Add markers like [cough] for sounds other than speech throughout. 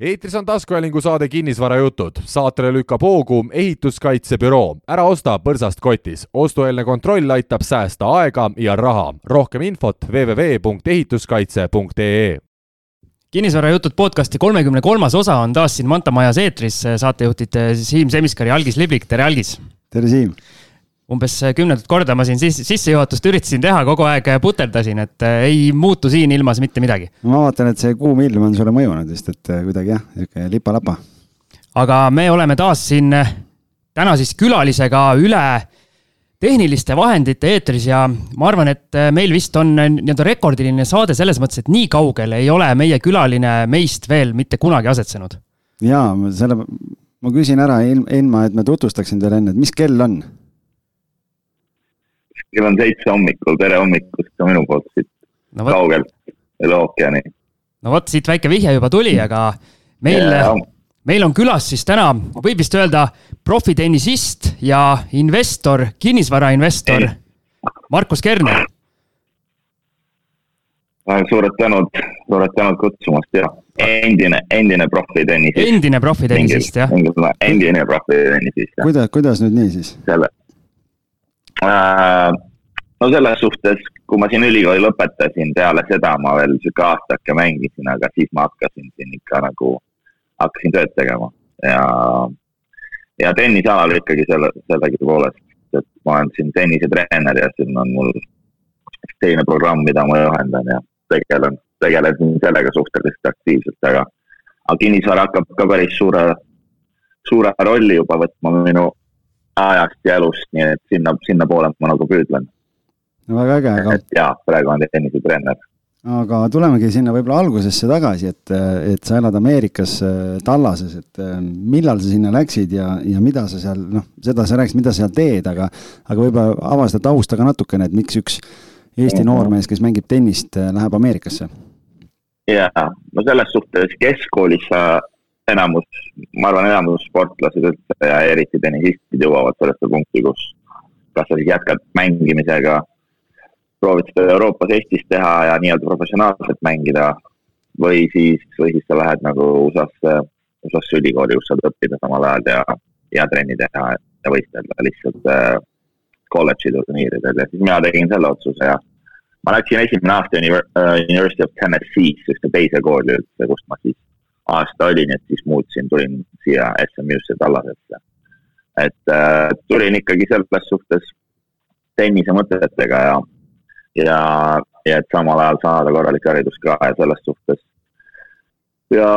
eetris on taskuhäälingu saade Kinnisvarajutud. saatele lükkab hoogu ehituskaitsebüroo. ära osta põrsast kotis. ostueelne kontroll aitab säästa aega ja raha. rohkem infot www.ehituskaitse.ee kinnisvarajutud podcasti kolmekümne kolmas osa on taas siin Manta Majas eetris. saatejuhtid Siim Semiskar ja Algis Liblik, tere Algis! tere Siim! Umbes kümnendat korda ma siin sissejuhatust üritasin teha, kogu aeg puterdasin, et äh, ei muutu siin ilmas mitte midagi. ma vaatan, et see kuum ilm on sulle mõjunud vist, et äh, kuidagi jah, sihuke lipa-lapa. aga me oleme taas siin äh, täna siis külalisega üle tehniliste vahendite eetris ja ma arvan, et meil vist on nii-öelda rekordiline saade selles mõttes, et nii kaugel ei ole meie külaline meist veel mitte kunagi asetsenud. jaa, selle, ma küsin ära ilma, et ma tutvustaksin teile enne, et mis kell on kell on seitse hommikul, tere hommikust ka minu poolt siit no, kaugelt üle ookeani. no vot, siit väike vihje juba tuli, aga meil yeah., meil on külas siis täna, võib vist öelda profitennisist ja investor, kinnisvarainvestor Markus Kerner. suured tänud, suured tänud kutsumast ja endine, endine profitennisist. endine profitennisist, jah. endine profitennisist. kuidas, kuidas nüüd nii siis? selle Äh, no selles suhtes, kui ma siin ülikooli lõpetasin, peale seda ma veel sihuke aastake mängisin, aga siis ma hakkasin siin ikka nagu, hakkasin tööd tegema ja, ja tennisealal ikkagi selle, sellegipoolest, et ma olen siin tennisetreener ja siin on mul teine programm, mida ma juhendan ja tegelen, tegelen sellega suhteliselt aktiivselt, aga, aga kinnisvara hakkab ka päris suure, suure rolli juba võtma minu ajast ja elust, nii et sinna, sinnapoole ma nagu püüdlen. No väga äge, aga. jaa, praegu on tennisetreener. aga tulemegi sinna võib-olla algusesse tagasi, et, et sa elad Ameerikas Tallases, et millal sa sinna läksid ja, ja mida sa seal, noh, seda sa rääkisid, mida sa seal teed, aga, aga võib-olla ava seda tausta ka natukene, et miks üks Eesti -hmm. noormees, kes mängib tennist, läheb Ameerikasse? jaa, no selles suhtes keskkoolis sa enamus, ma arvan, enamus sportlased üldse ja eriti tennisistid jõuavad sellesse punkti, kus kas sa siis jätkad mängimisega, proovid seda Euroopas, Eestis teha ja nii-öelda professionaalselt mängida või siis, või siis sa lähed nagu USA-sse, USA-sse ülikooli, kus saad õppida samal ajal ja, ja trenni teha ja võistelda lihtsalt äh, kolledži turniiridel ja siis mina tegin selle otsuse ja ma läksin esimene aasta Univer uh, University of Tennessee'sse, ühte teise kooli üldse, kust ma siis aasta olin, et siis muutsin, tulin siia SMÜ-sse Tallasesse. et äh, tulin ikkagi selles suhtes tennise mõtetega ja, ja, ja et samal ajal saada korralik haridus ka ja selles suhtes. ja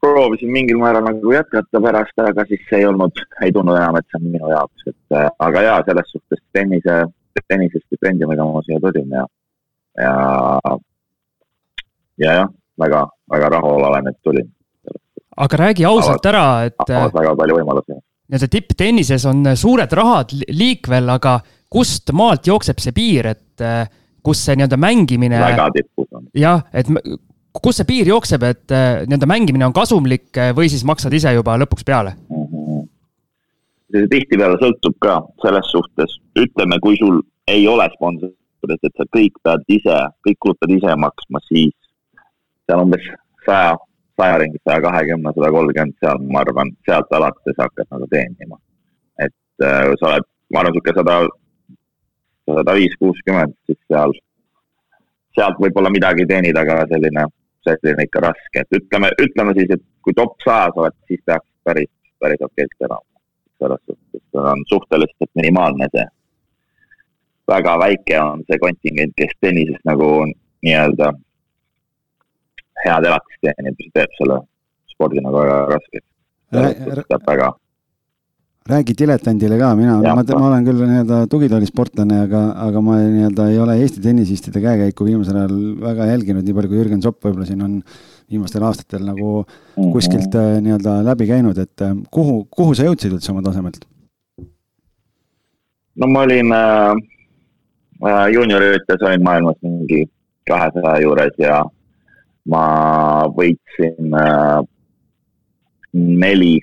proovisin mingil määral nagu jätkata pärast, aga siis ei olnud, ei tundnud enam, et see on minu jaoks, et äh, aga jaa, selles suhtes tennise, tennise stipendiumiga ma siia tulin ja, ja, ja jah väga, väga rahul olen, et tulin. aga räägi ausalt ära, et. avas väga palju võimalusi. nii-öelda tipptennises on suured rahad liikvel, aga kust maalt jookseb see piir, et eh, kus see nii-öelda mängimine. väga tipus on. jah, et kus see piir jookseb, et eh, nii-öelda mängimine on kasumlik eh, või siis maksad ise juba lõpuks peale mm? -hmm. see tihtipeale sõltub ka selles suhtes, ütleme, kui sul ei ole sponsorit, et sa kõik pead ise, kõik kulutad ise maksma, siis seal umbes saja, saja ringis, saja kahekümne, sada kolmkümmend, seal ma arvan, sealt alates hakkad nagu teenima. et äh, sa oled, ma arvan, niisugune sada, sada viis, kuuskümmend, siis seal, sealt võib-olla midagi teenida, aga selline, selline ikka raske, et ütleme, ütleme siis, et kui top sajas oled, siis peaks päris, päris okeilt elama. selles suhtes, see on suhteliselt minimaalne see. väga väike on see kontingent, kes tennises nagu nii-öelda head elatist teenib, see teeb selle spordi nagu väga raskeks. väga räägi diletandile ka, mina, ma, ma olen küll nii-öelda tugitoolisportlane, aga, aga ma nii-öelda ei ole Eesti tennisistide käekäiku viimasel ajal väga jälginud, nii palju kui Jürgen Zopp võib-olla siin on viimastel aastatel nagu mm -hmm. kuskilt äh, nii-öelda läbi käinud, et äh, kuhu, kuhu sa jõudsid üldse oma tasemelt? no ma olin äh, äh juunioriürites olin maailmas mingi kahesaja juures ja ma võitsin äh, neli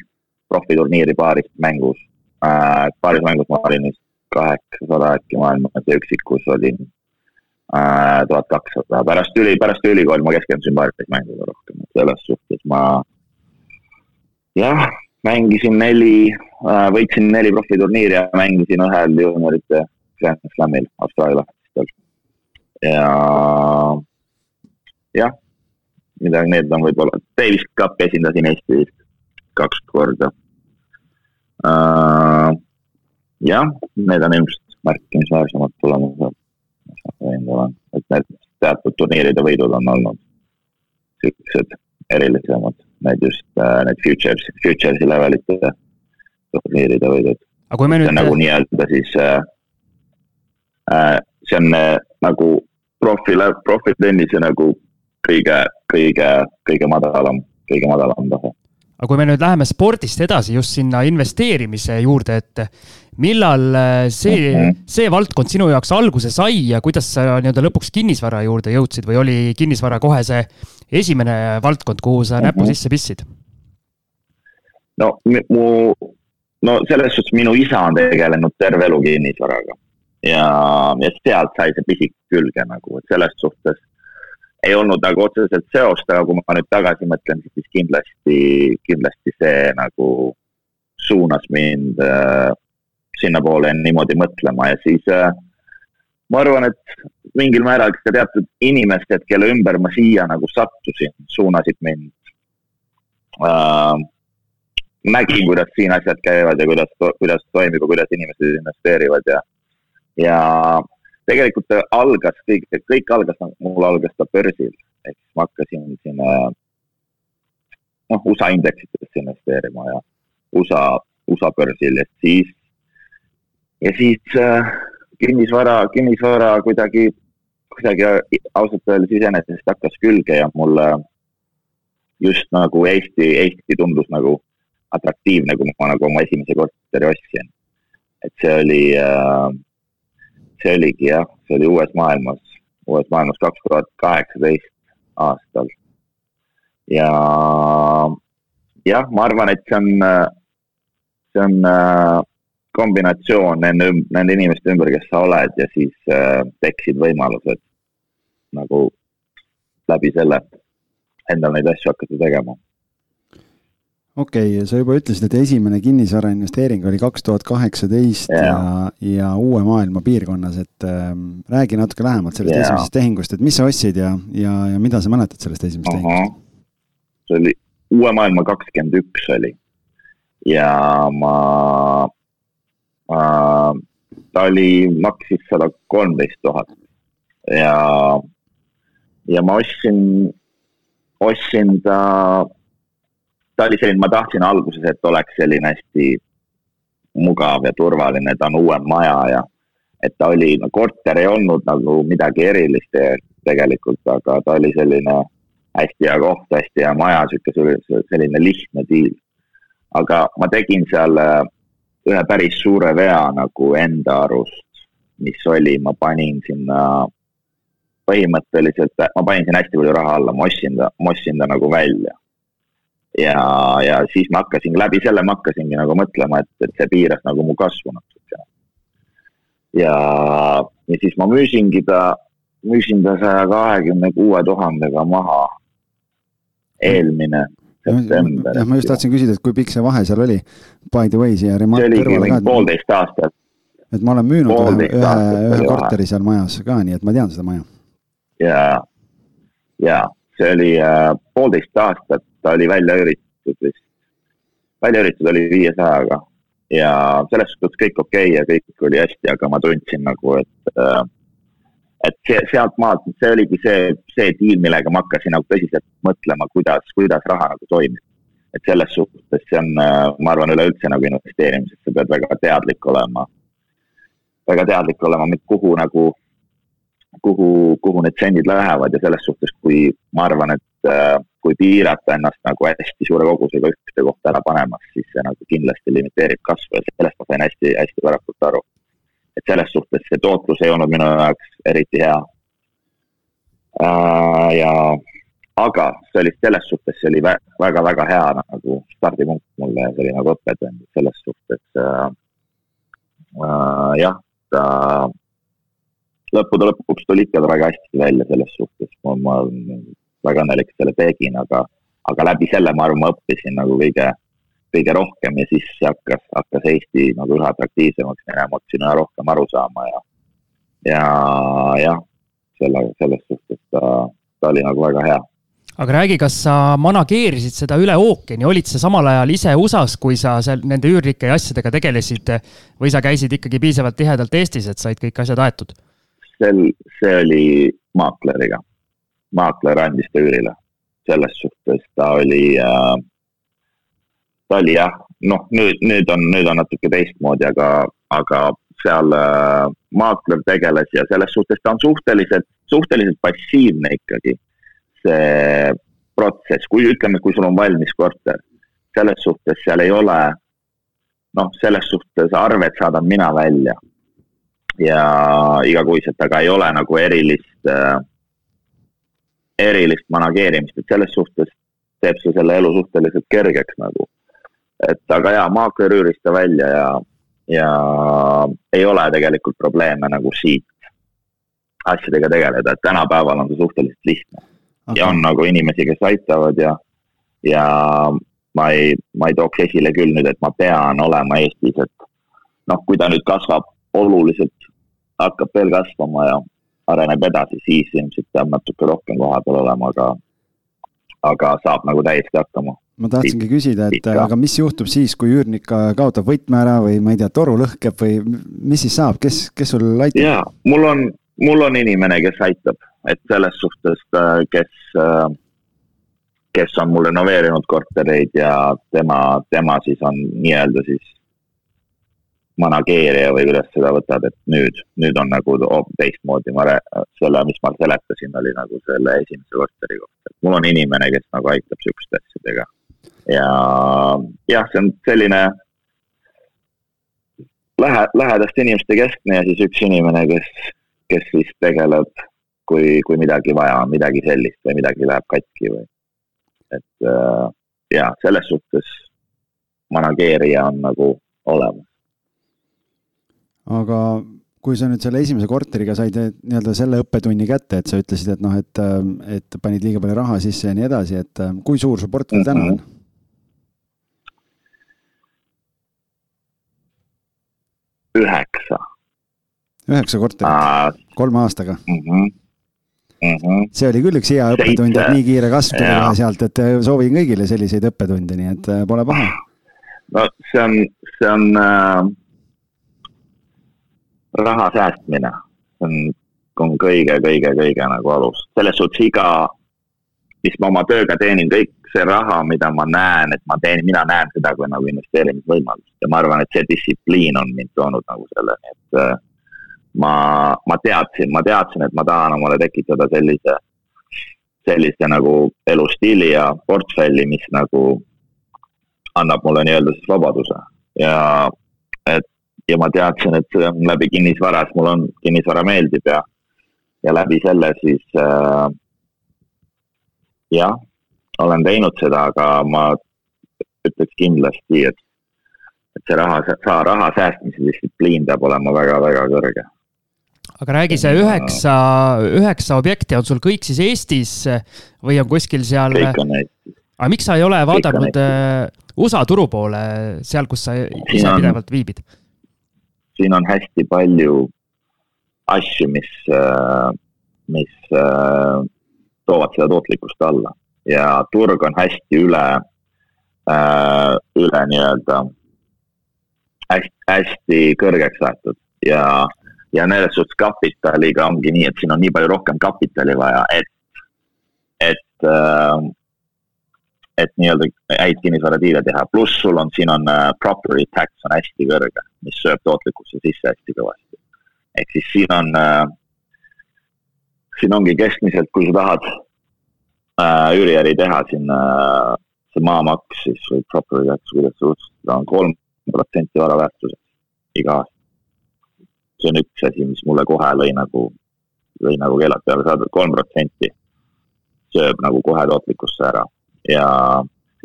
profiturniiri paarist mängus äh,. paaris mängus ma olin vist kaheksasada äkki maailmas ja üksikus olin äh, tuhat kakssada. pärast üli, pärast ülikooli ma keskendusin paaris mänguga rohkem, et selles suhtes ma jah, mängisin neli, äh, võitsin neli profiturniiri ja mängisin ühel juuniorite Grand Slamil Austraalia lahtistel. ja jah, midagi, need on võib-olla, Davis Cupi esindasin Eesti vist kaks korda. Jah, need on ilmselt märkimisväärsemad tulemused, mis ma veendunud olen, et need teatud turniiride võidud on olnud siuksed erilisemad, need just uh, need futures, futures'i levelite turniiride võidud. kui me nüüd. nagu nii-öelda siis uh, uh, see on uh, nagu profi, profitennise nagu kõige, kõige, kõige madalam, kõige madalam tase aga kui me nüüd läheme spordist edasi just sinna investeerimise juurde, et millal äh, see, mhm. see valdkond sinu jaoks alguse sai ja kuidas sa nii-öelda lõpuks kinnisvara juurde jõudsid või oli kinnisvara kohe see esimene valdkond, kuhu sa näpu mhm. sisse pissid? no mu, no selles suhtes minu isa on tegelenud terve elu kinnisvaraga ja, ja sealt sai see pisik külge nagu, et selles suhtes ei olnud nagu otseselt seost, aga kui ma nüüd tagasi mõtlen, siis kindlasti, kindlasti see nagu suunas mind äh, sinnapoole niimoodi mõtlema ja siis äh, ma arvan, et mingil määral ka teatud inimesed, kelle ümber ma siia nagu sattusin, suunasid mind äh,. nägin, kuidas siin asjad käivad ja kuidas, kuidas toimib ja kuidas inimesed investeerivad ja, ja tegelikult algas kõik, kõik algas, mul algas ta börsil, ehk siis ma hakkasin siin noh, USA indeksitesse investeerima ja USA, USA börsil ja siis, ja siis äh, kinnisvara, kinnisvara kuidagi, kuidagi ausalt öeldes iseenesest hakkas külge ja mulle just nagu Eesti, Eesti tundus nagu atraktiivne, kui ma nagu oma esimese korteri ostsin. et see oli äh, see oligi jah, see oli Uues Maailmas, Uues Maailmas kaks tuhat kaheksateist aastal. ja jah, ma arvan, et see on, see on äh, kombinatsioon nende, nende inimeste ümber, kes sa oled ja siis äh, tekkisid võimalused nagu läbi selle endal neid asju hakata tegema okei okay,, sa juba ütlesid, et esimene kinnisvara investeering oli kaks tuhat kaheksateist ja, ja uue maailma piirkonnas, et äh, räägi natuke lähemalt sellest yeah. esimesest tehingust, et mis sa ostsid ja, ja, ja mida sa mäletad sellest esimesest -huh. tehingust? see oli uue maailma kakskümmend üks oli ja ma, ma, ta oli, maksis sada kolmteist tuhat ja, ja ma ostsin, ostsin ta ta oli selline, ma tahtsin alguses, et oleks selline hästi mugav ja turvaline, ta on uuem maja ja et ta oli, no korter ei olnud nagu midagi erilist tegelikult, aga ta oli selline hästi hea koht, hästi hea maja, sihuke selline lihtne diil. aga ma tegin seal äh, ühe päris suure vea nagu enda arust, mis oli, ma panin sinna põhimõtteliselt, ma panin sinna hästi palju raha alla, ma ostsin ta, ma ostsin ta nagu välja ja, ja siis ma hakkasin, läbi selle ma hakkasingi nagu mõtlema, et, et see piiras nagu mu kasvu natuke. ja, ja siis ma müüsingi ta, müüsin ta saja kahekümne kuue tuhandega maha eelmine september. jah, ma just tahtsin küsida, et kui pikk see vahe seal oli, by the way siia remark kõrvale ka. poolteist aastat. et ma olen müünud ühe, ühe, ühe korteri seal majas ka, nii et ma tean seda maja. ja, ja see oli äh, poolteist aastat ta oli välja üritatud vist, välja üritatud oli viiesajaga. Ja selles suhtes kõik okei okay ja kõik oli hästi, aga ma tundsin nagu, et äh, et see, sealt maalt, see oligi see, see diil, millega ma hakkasin nagu tõsiselt mõtlema, kuidas, kuidas raha nagu toimib. et selles suhtes see on, äh, ma arvan, üleüldse nagu investeerimises, sa pead väga teadlik olema, väga teadlik olema, kuhu nagu, kuhu, kuhu need sendid lähevad ja selles suhtes, kui ma arvan, et äh, kui piirata ennast nagu hästi suure kogusega ühte kohta ära panemas, siis see nagu kindlasti limiteerib kasvu ja sellest ma sain hästi, hästi varakult aru. et selles suhtes see tootlus ei olnud minu jaoks eriti hea äh,. ja, aga see oli selles suhtes, see oli väga-väga hea nagu stardipunkt mulle ja see oli nagu õppetund selles suhtes äh,. Äh, jah, ta lõppude lõpuks tuli ikka väga hästi välja selles suhtes, ma, ma väga õnnelik, et selle tegin, aga, aga läbi selle, ma arvan, ma õppisin nagu kõige, kõige rohkem ja siis hakkas, hakkas Eesti nagu üha atraktiivsemaks minema, hakkasin üha rohkem aru saama ja, ja jah, selle, selles suhtes ta, ta oli nagu väga hea aga räägi, kas sa manageerisid seda üle ookeani, olid sa samal ajal ise USA-s, kui sa seal nende üürnike ja asjadega tegelesid või sa käisid ikkagi piisavalt tihedalt Eestis, et said kõik asjad aetud? sel, see oli maakleriga. Maakler andis ta üürile. selles suhtes ta oli äh,, ta oli jah, noh, nüüd, nüüd on, nüüd on natuke teistmoodi, aga, aga seal äh, maakler tegeles ja selles suhtes ta on suhteliselt, suhteliselt passiivne ikkagi. see protsess, kui ütleme, kui sul on valmis korter, selles suhtes seal ei ole, noh, selles suhtes arved saadan mina välja ja igakuiselt, aga ei ole nagu erilist äh,, erilist manageerimist, et selles suhtes teeb see selle elu suhteliselt kergeks nagu. et aga jaa, maakler üüris ta välja ja, ja ei ole tegelikult probleeme nagu siit asjadega tegeleda, et tänapäeval on see suhteliselt lihtne okay.. ja on nagu inimesi, kes aitavad ja, ja ma ei, ma ei tooks esile küll nüüd, et ma pean olema Eestis, et noh, kui ta nüüd kasvab oluliselt hakkab veel kasvama ja areneb edasi, siis ilmselt peab natuke rohkem kohapeal olema, aga, aga saab nagu täiesti hakkama. ma tahtsingi küsida, et aga mis juhtub siis, kui üürnik kaotab võtme ära või ma ei tea, toru lõhkeb või mis siis saab, kes, kes sul aitab? jaa, mul on, mul on inimene, kes aitab, et selles suhtes, äh, kes, äh, kes on mul renoveerinud kortereid ja tema, tema siis on nii-öelda siis manageerija või kuidas seda võtad, et nüüd, nüüd on nagu teistmoodi, ma selle, mis ma seletasin, oli nagu selle esimese korteri kohta, mul on inimene, kes nagu aitab sihukeste asjadega. ja jah, see on selline lähe, lähedaste inimeste keskne ja siis üks inimene, kes, kes siis tegeleb, kui, kui midagi vaja on, midagi sellist või midagi läheb katki või. et äh, ja selles suhtes manageerija on nagu olemas aga kui sa nüüd selle esimese korteriga said nii-öelda selle õppetunni kätte, et sa ütlesid, et noh, et, et panid liiga palju raha sisse ja nii edasi, et kui suur su portfell täna on? üheksa. üheksa korterit, kolme aastaga mm? -hmm. Mm -hmm. see oli küll üks hea õppetund, et nii kiire kasv tuli kohe sealt, et soovin kõigile selliseid õppetunde, nii et pole paha. no see on, see on äh raha säästmine on, on kõige, kõige, kõige nagu alus. selles suhtes iga, mis ma oma tööga teenin, kõik see raha, mida ma näen, et ma teen, mina näen seda kui nagu investeerimisvõimalust ja ma arvan, et see distsipliin on mind toonud nagu selleni, et äh, ma, ma teadsin, ma teadsin, et ma tahan omale tekitada sellise, sellise nagu elustiili ja portfelli, mis nagu annab mulle nii-öelda siis vabaduse ja et ja ma teadsin, et see on läbi kinnisvara, sest mulle on, kinnisvara meeldib ja, ja läbi selle siis äh, jah, olen teinud seda, aga ma ütleks kindlasti, et, et see raha, raha säästmise distsipliin peab olema väga-väga kõrge. aga räägi, see üheksa, üheksa objekti on sul kõik siis Eestis või on kuskil seal? kõik on Eestis. aga miks sa ei ole vaadanud äh, USA turu poole, seal, kus sa ise on... pidevalt viibid? Siin on hästi palju asju, mis, äh, mis äh, toovad seda tootlikkust alla. Ja turg on hästi üle, äh, üle nii-öelda hästi, hästi kõrgeks aetud ja, ja selles suhtes kapitaliga ongi nii, et siin on nii palju rohkem kapitali vaja, et, et et nii-öelda häid kinnisvaradiile teha, pluss sul on, siin on uh, property tax on hästi kõrge, mis sööb tootlikkusse sisse hästi kõvasti. ehk siis siin on uh,, siin ongi keskmiselt, kui sa tahad uh, üüriäri teha, siin uh, see maamaks siis või property tax, kuidas sa otsustada, on kolm protsenti vara väärtusest iga aasta. see on üks asi, mis mulle kohe lõi nagu, lõi nagu keelad peale, saad kolm protsenti sööb nagu kohe tootlikkusse ära ja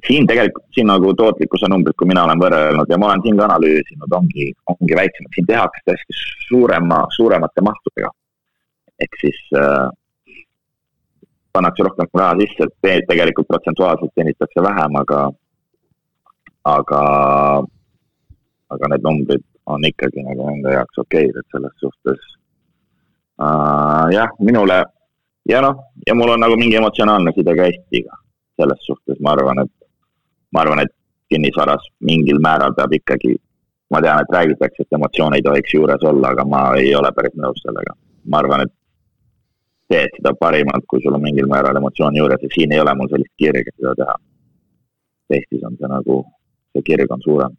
siin tegelikult, siin nagu tootlikkuse numbrid, kui mina olen võrrelnud ja ma olen siin ka analüüsinud, ongi, ongi väiksemad, siin tehakse tõesti suurema, suuremate mahtudega. ehk siis äh, pannakse rohkem raha sisse, et tegelikult protsentuaalselt teenitakse vähem, aga, aga, aga need numbrid on ikkagi nagu nende jaoks okeid, et selles suhtes äh, jah, minule ja noh, ja mul on nagu mingi emotsionaalne side ka Eestiga. Selles suhtes ma arvan, et, ma arvan, et kinnisvaras mingil määral peab ikkagi, ma tean, et räägitakse, et emotsioone ei tohiks juures olla, aga ma ei ole päris nõus sellega. ma arvan, et teed seda parimalt, kui sul on mingil määral emotsioon juures ja siin ei ole mul sellist kirge seda teha. Eestis on see nagu, see kirg on suurem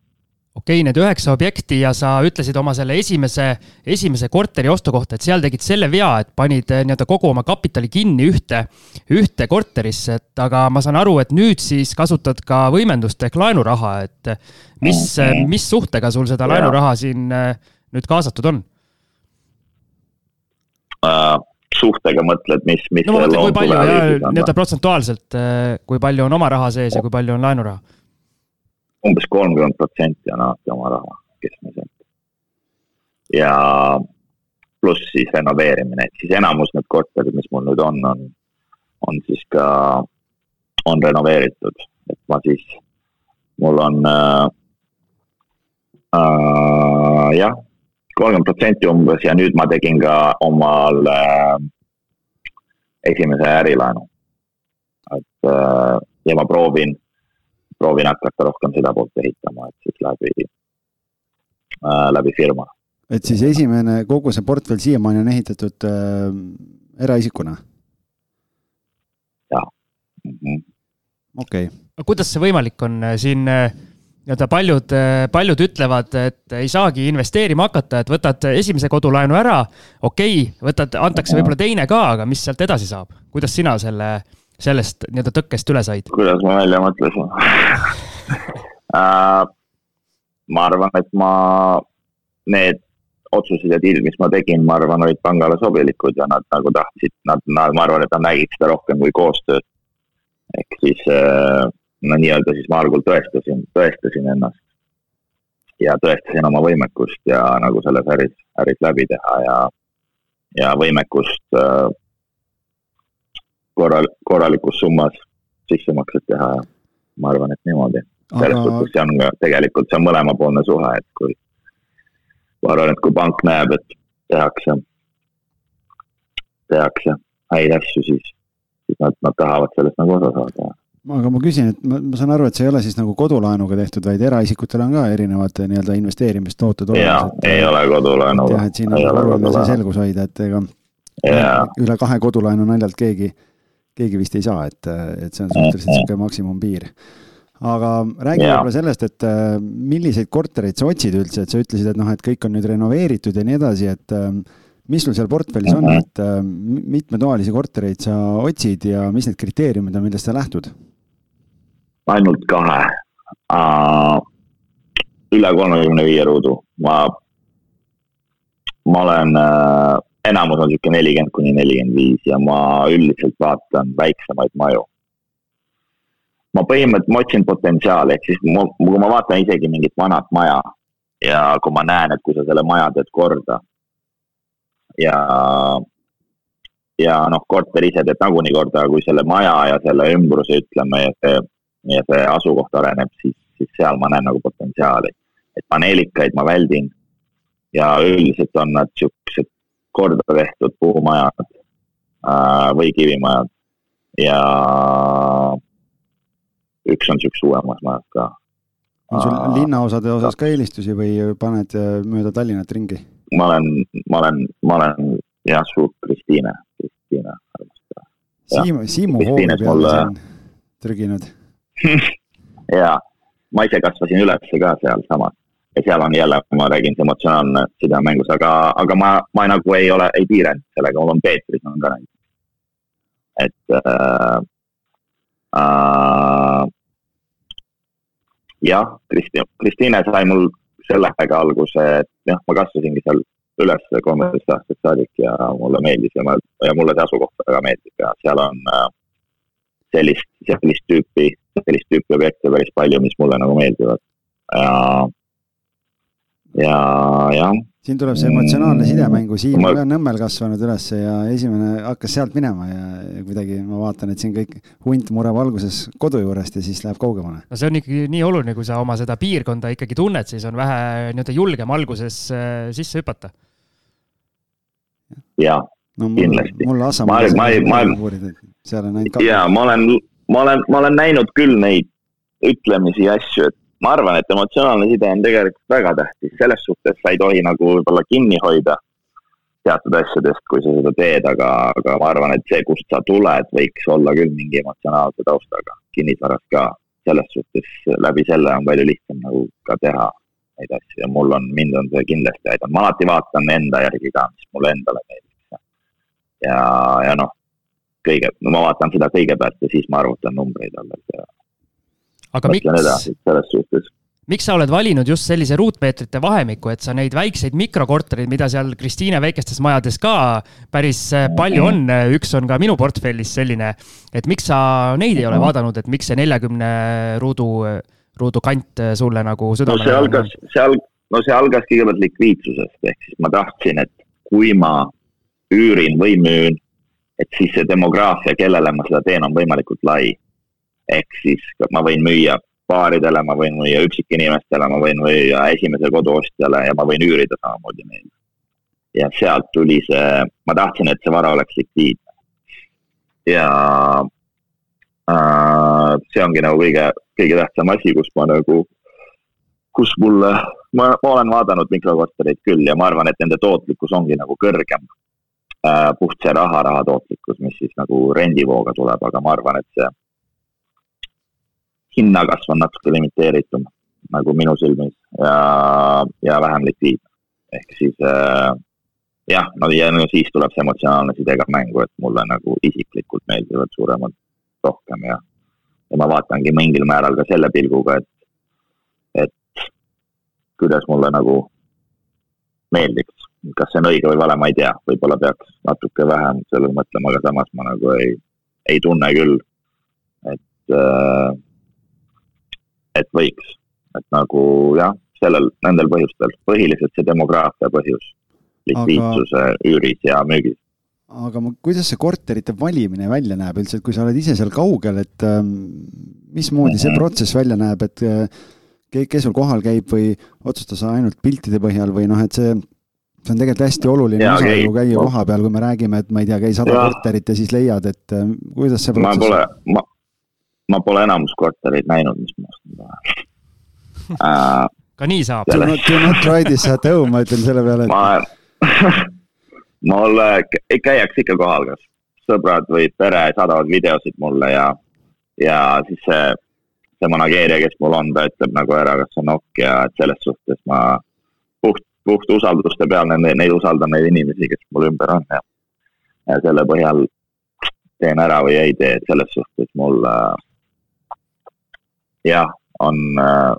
okei okay,, need üheksa objekti ja sa ütlesid oma selle esimese, esimese korteri ostu kohta, et seal tegid selle vea, et panid eh, nii-öelda kogu oma kapitali kinni ühte, ühte korterisse, et aga ma saan aru, et nüüd siis kasutad ka võimendust ehk laenuraha, et mis, mis suhtega sul seda laenuraha siin eh, nüüd kaasatud on? Uh,? suhtega mõtled, mis, mis no ma mõtlen, kui palju nii-öelda protsentuaalselt, eh, kui palju on oma raha sees ja kui palju on laenuraha umbes kolmkümmend protsenti on alati oma raha keskmiselt. ja pluss siis renoveerimine, et siis enamus need korterid, mis mul nüüd on, on, on siis ka, on renoveeritud, et ma siis, mul on äh, äh, jah, kolmkümmend protsenti umbes ja nüüd ma tegin ka omal äh, esimese ärilaenu. et äh, ja ma proovin proovin hakata rohkem seda poolt ehitama, et siis läbi äh,, läbi firma. et siis esimene, kogu see portfell siiamaani on ehitatud äh, eraisikuna? jah mm -hmm.. okei okay.. aga kuidas see võimalik on siin äh, nii-öelda paljud, äh, paljud ütlevad, et ei saagi investeerima hakata, et võtad esimese kodulaenu ära, okei okay,, võtad, antakse võib-olla teine ka, aga mis sealt edasi saab? kuidas sina selle äh, sellest nii-öelda tõkkest üle said? kuidas ma välja mõtlesin uh, [laughs] ma arvan, et ma, need otsused ja deal, mis ma tegin, ma arvan, olid pangale sobilikud ja nad nagu tahtsid, nad, nad, ma arvan, et nad nägid seda rohkem kui koostööd. ehk siis uh, no nii-öelda siis ma algul tõestasin, tõestasin ennast. ja tõestasin oma võimekust ja nagu selles äris, äris läbi teha ja, ja võimekust uh, korral, korralikus summas sissemakset teha ja ma arvan, et niimoodi. selles Aga... suhtes see on ka tegelikult, see on mõlemapoolne suhe, et kui ma arvan, et kui pank näeb, et tehakse, tehakse häid asju, siis, siis nad, nad tahavad sellest nagu osa saada aga ma küsin, et ma, ma saan aru, et see ei ole siis nagu kodulaenuga tehtud, vaid eraisikutel on ka erinevad nii-öelda investeerimistooted olemas. ei ole kodulaenuga. jah, et siin on oluline see selgus hoida, et ega ja. üle kahe kodulaenu naljalt keegi keegi vist ei saa, et, et see on suhteliselt niisugune maksimumpiir. aga räägi võib-olla sellest, et äh, milliseid kortereid sa otsid üldse, et sa ütlesid, et noh, et kõik on nüüd renoveeritud ja nii edasi, et äh, mis sul seal portfellis on, mhm. et äh, mitmetoalisi kortereid sa otsid ja mis need kriteeriumid on, millest sa lähtud? ainult kahe uh,. üle kolmekümne viie ruudu, ma, ma olen uh, enamus on niisugune nelikümmend kuni nelikümmend viis ja ma üldiselt vaatan väiksemaid maju. ma põhimõtteliselt, ma otsin potentsiaali, ehk siis ma, kui ma vaatan isegi mingit vanat maja ja kui ma näen, et kui sa selle maja teed korda ja, ja noh, korter ise teeb nagunii korda, aga kui selle maja ja selle ümbruse, ütleme, ja see, ja see asukoht areneb, siis, siis seal ma näen nagu potentsiaali. et paneelikaid ma väldin ja üldiselt on nad siuksed korda tehtud puumajad äh, või kivimajad. Ja üks on siukse uuemas majas ka. on sul linnaosade osas ka eelistusi või paned äh, mööda Tallinnat ringi? ma olen, ma olen, ma olen jah, suur Kristiine, Kristiine armastaja. Siim, Siimu hoovi peale mulle... siin trüginud. [laughs] Jaa, ma ise kasvasin üles ka sealsamas ja seal on jälle, ma räägin, see emotsionaalne side mängus, aga, aga ma, ma nagu ei ole, ei piiranud sellega, mul on Peetris on ka näiteks. et äh, äh, jah, Kristi, Kristiine sai mul sellega alguse, et jah, ma kasvasingi seal üles kolmeteist aastat saadik ja mulle meeldis ja ma, ja mulle see asukoht väga meeldib ja seal on äh, sellist, sellist tüüpi, sellist tüüpi objekte päris palju, mis mulle nagu meeldivad. ja ja jah. siin tuleb see emotsionaalne sidemängu, Siim on ka Nõmmel kasvanud üles ja esimene hakkas sealt minema ja, ja kuidagi ma vaatan, et siin kõik hunt mureb alguses kodu juurest ja siis läheb kaugemale. no see on ikkagi nii oluline, kui sa oma seda piirkonda ikkagi tunned, siis on vähe nii-öelda julgem alguses äh, sisse hüpata. jaa no, kindlasti. mul Assamaa. ma, ma, ma, seal on ainult. jaa, ma olen, ma olen, ma olen näinud küll neid ütlemisi ja asju, et ma arvan, et emotsionaalne side on tegelikult väga tähtis, selles suhtes sa ei tohi nagu võib-olla kinni hoida teatud asjadest, kui sa seda teed, aga, aga ma arvan, et see, kust sa tuled, võiks olla küll mingi emotsionaalse taustaga, kinnisvaras ka. selles suhtes läbi selle on palju lihtsam nagu ka teha neid asju ja mul on, mind on see kindlasti aidanud, ma alati vaatan enda järgi ka, mis mulle endale meeldib. ja, ja noh, kõige, no ma vaatan seda kõigepealt ja siis ma arvutan numbreid alles ja aga miks, selles suhtes. miks sa oled valinud just sellise ruutmeetrite vahemiku, et sa neid väikseid mikrokorterid, mida seal Kristiine väikestes majades ka päris äh, palju on, äh, üks on ka minu portfellis selline, et miks sa neid ei ole vaadanud, et miks see neljakümne ruudu, ruudu kant äh, sulle nagu südamele no see algas, see alg-, no see algas kõigepealt likviidsusest, ehk siis ma tahtsin, et kui ma üürin või müün, et siis see demograafia, kellele ma seda teen, on võimalikult lai ehk siis ma võin müüa paaridele, ma võin müüa üksikinimestele, ma võin müüa esimese koduostjale ja ma võin üürida samamoodi neile. ja sealt tuli see, ma tahtsin, et see vara oleks likviidne. ja äh, see ongi nagu kõige, kõige tähtsam asi, kus ma nagu, kus mulle, ma, ma olen vaadanud mikrokortereid küll ja ma arvan, et nende tootlikkus ongi nagu kõrgem äh,. puht see raha, raha tootlikkus, mis siis nagu rendivooga tuleb, aga ma arvan, et see hinnakasv on natuke limiteeritum nagu minu silmis ja, ja vähem likviidne. ehk siis äh, jah, no ja no siis tuleb see emotsionaalne side ka mängu, et mulle nagu isiklikult meeldivad suuremad rohkem ja, ja ma vaatangi mingil määral ka selle pilguga, et, et kuidas mulle nagu meeldiks. kas see on õige või vale, ma ei tea, võib-olla peaks natuke vähem sellele mõtlema, aga samas ma nagu ei, ei tunne küll, et äh, et võiks, et nagu jah, sellel, nendel põhjustel, põhiliselt see demograafia põhjus, likviidsuse aga... üüris ja müügis. aga ma, kuidas see korterite valimine välja näeb üldse, et kui sa oled ise seal kaugel, et ähm, mismoodi see mhm. protsess välja näeb, et äh, kes sul kohal käib või otsustas ainult piltide põhjal või noh, et see see on tegelikult hästi oluline osa ju käia koha peal, kui me räägime, et ma ei tea, käi sada korterit ja siis leiad, et äh, kuidas see protsess ma pole, ma, ma pole enamus kortereid näinud, mis ma ostan tahan [laughs] äh,. ka nii saab. Do not, do not try this at home, ma ütlen selle peale et.... ma [laughs] mul käiakse ikka kohal, kas sõbrad või pere saadavad videosid mulle ja, ja siis see, see manageerija, kes mul on, ta ütleb nagu ära, kas on ok ja et selles suhtes ma puht, puht usalduste peal neid, neid usaldan, neid inimesi, kes mul ümber on ja, ja selle põhjal teen ära või ei tee, et selles suhtes mul äh, jah, on äh,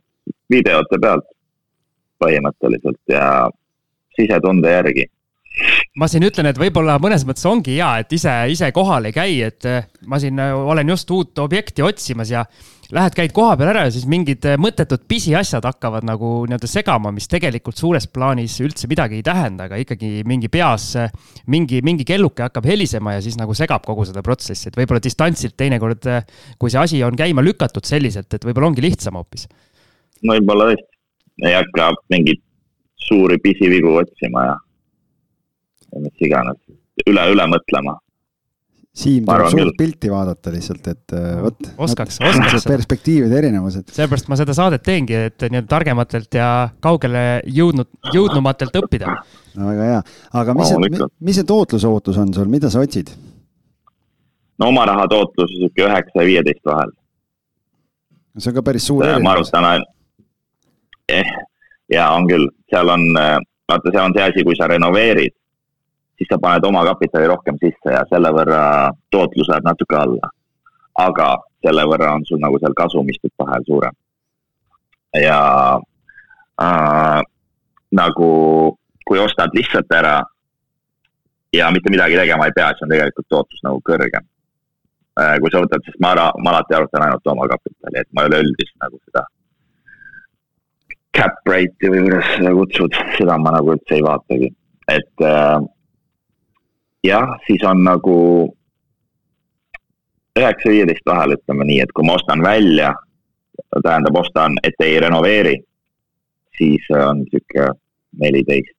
videote pealt põhimõtteliselt ja sisetunde järgi ma siin ütlen, et võib-olla mõnes mõttes ongi hea, et ise, ise kohal ei käi, et äh, ma siin äh, olen just uut objekti otsimas ja lähed, käid koha peal ära ja siis mingid äh, mõttetud pisiasjad hakkavad nagu nii-öelda segama, mis tegelikult suures plaanis üldse midagi ei tähenda, aga ikkagi mingi peas mingi, mingi kelluke hakkab helisema ja siis nagu segab kogu seda protsessi, et võib-olla distantsilt teinekord, kui see asi on käima lükatud selliselt, et võib-olla ongi lihtsam hoopis. võib-olla tõesti, ei hakka mingeid suuri pisivigu otsima ja mis iganes, üle, üle mõtlema. Siim tuleb suurt pilti vaadata lihtsalt, et äh, vot. oskaks, [laughs] oskaks. perspektiivide erinevused. sellepärast ma seda saadet teengi, et nii-öelda targematelt ja kaugele jõudnud, jõudnumatelt õppida. no väga hea, aga mis see, mis see tootlusootus on sul, mida sa otsid? no oma raha tootlus sihuke üheksa ja viieteist vahel. see on ka päris suur erinevus. ma arvutan, eh, ja on küll, seal on, äh, vaata, see on see asi, kui sa renoveerid siis sa paned oma kapitali rohkem sisse ja selle võrra tootlus läheb natuke alla. aga selle võrra on sul nagu seal kasumistub vahel suurem. ja äh, nagu kui ostad lihtsalt ära ja mitte midagi tegema ei pea, siis on tegelikult tootlus nagu kõrgem äh,. kui sa võtad, siis ma, ma alati arvutan ainult oma kapitali, et ma üleüldist nagu seda cap rate'i või kuidas seda kutsud, seda ma nagu üldse ei vaatagi, et äh, jah, siis on nagu üheksa, viieteist vahel, ütleme nii, et kui ma ostan välja, tähendab, ostan, et ei renoveeri, siis on sihuke neliteist.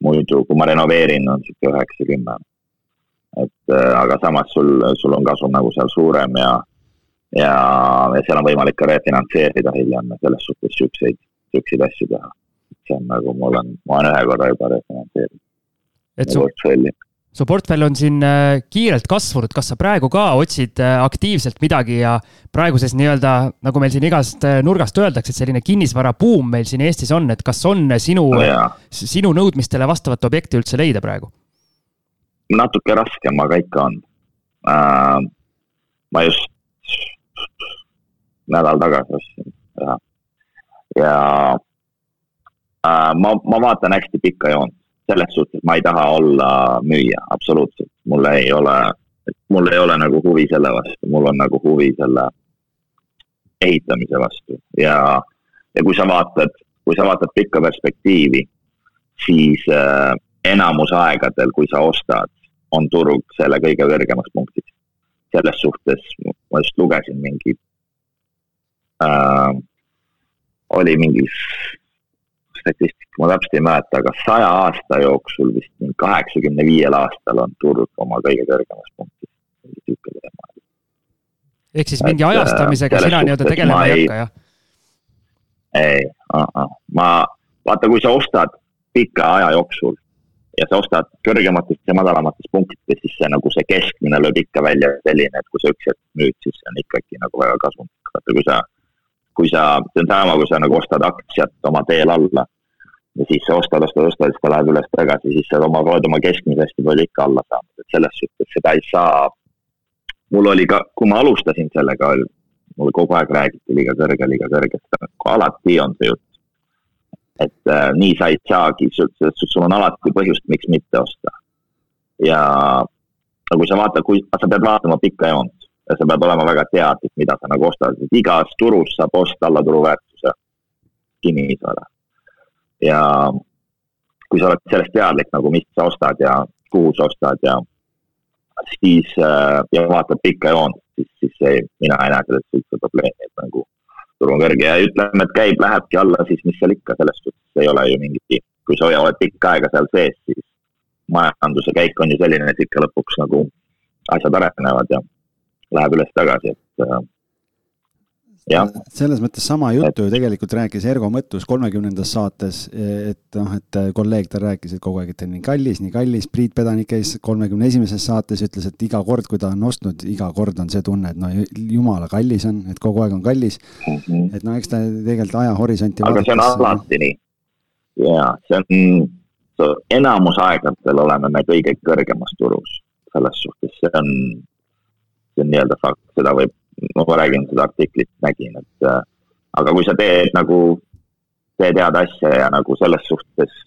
muidu, kui ma renoveerin, on sihuke üheksa, kümme. et äh, aga samas sul, sul on kasum nagu seal suurem ja, ja, ja seal on võimalik ka refinantseerida hiljem ja selles suhtes siukseid, siukseid asju teha. see on nagu, mul on, ma olen ühe korra juba refinantseerinud. et su portfelli su portfell on siin äh, kiirelt kasvanud, kas sa praegu ka otsid äh, aktiivselt midagi ja praeguses nii-öelda, nagu meil siin igast äh, nurgast öeldakse, et selline kinnisvarabuum meil siin Eestis on, et kas on sinu no, sinu nõudmistele vastavat objekti üldse leida praegu? natuke raskem, aga ikka on. Ma just nädal tagasi ostsin ja, ja ma, ma vaatan hästi pikka joont selles suhtes ma ei taha olla müüja, absoluutselt. mul ei ole, mul ei ole nagu huvi selle vastu, mul on nagu huvi selle ehitamise vastu ja, ja kui sa vaatad, kui sa vaatad pikka perspektiivi, siis äh, enamus aegadel, kui sa ostad, on turg selle kõige kõrgemas punktis. selles suhtes ma just lugesin mingi äh,, oli mingi statistika ma täpselt ei mäleta, aga saja aasta jooksul vist kaheksakümne viiel aastal on turg oma kõige kõrgemas punktis. ehk siis mingi äh, ajastamisega sina nii-öelda tegelema ei hakka, jah? ei ma, vaata, kui sa ostad pika aja jooksul ja sa ostad kõrgematest ja madalamatest punktidest, siis see nagu see keskmine lööb ikka välja selline, et kui sa üks hetk müüd, siis see on ikkagi nagu väga kasumlik. vaata, kui sa kui sa, see on sama, kui sa nagu ostad aktsiat oma teel alla ja siis sa ostad, ostad, ostad, siis ta läheb üles tagasi, siis sa oma, oled oma keskmise hästi palju ikka alla saanud, et selles suhtes seda ei saa. mul oli ka, kui ma alustasin sellega, mulle kogu aeg räägiti liiga kõrge, liiga kõrge, alati on see jutt. et äh, nii sa ei saagi, sul on alati põhjust, miks mitte osta. ja no kui sa vaatad, kui, sa pead vaatama pikka joont ja sa pead olema väga teadlik, mida sa nagu ostad, et igas turus saab osta alla turuväärtuse kinnisvara. ja kui sa oled sellest teadlik nagu, mis sa ostad ja kuhu sa ostad ja siis äh, ja vaatad pikka joont, siis, siis see, mina ei näe sellest üldse probleemi, et nagu turg on kõrge. Ja ütleme, et käib, lähebki alla, siis mis seal ikka, selles suhtes ei ole ju mingit, kui sa oled pikka aega seal sees, siis majanduse käik on ju selline, et ikka lõpuks nagu asjad arenevad ja läheb üles-tagasi, et äh, jah. selles mõttes sama juttu ju tegelikult rääkis Ergo Mõttus kolmekümnendas saates, et noh, et kolleeg tal rääkis, et kogu aeg, et on nii kallis, nii kallis, Priit Pedanik käis kolmekümne esimeses saates, ütles, et iga kord, kui ta on ostnud, iga kord on see tunne, et no jumala kallis on, et kogu aeg on kallis mm. -hmm. et no eks ta tegelikult ajahorisonti aga see on alati nii. jaa, see on, enamus aegadel oleme me kõige kõrgemas turus, selles suhtes see on see on nii-öelda fakt, seda võib, ma räägin seda artiklit, nägin, et äh, aga kui sa teed nagu, teed head asja ja nagu selles suhtes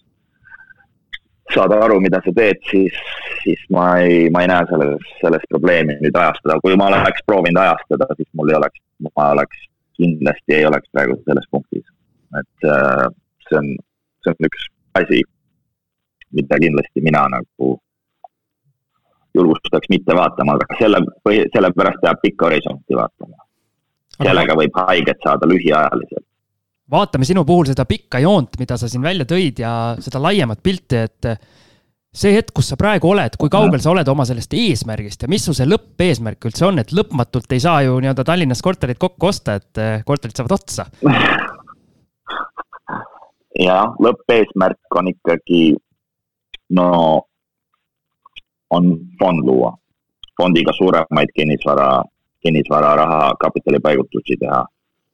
saad aru, mida sa teed, siis, siis ma ei, ma ei näe selles, selles probleemi nüüd ajastada, kui ma oleks proovinud ajastada, siis mul ei oleks, ma oleks, kindlasti ei oleks praegu selles punktis. et äh, see on, see on üks asi, mida kindlasti mina nagu julgustaks mitte vaatama, aga selle, sellepärast peab pikka horisonti vaatama. sellega võib haiget saada lühiajaliselt. vaatame sinu puhul seda pikka joont, mida sa siin välja tõid ja seda laiemat pilti, et see hetk, kus sa praegu oled, kui kaugel sa oled oma sellest eesmärgist ja mis su see lõppeesmärk üldse on, et lõpmatult ei saa ju nii-öelda Tallinnas korterit kokku osta, et eh, korterid saavad otsa? [laughs] jah, lõppeesmärk on ikkagi no on fond luua. fondiga suuremaid kinnisvara, kinnisvararaha kapitalipaigutusi teha.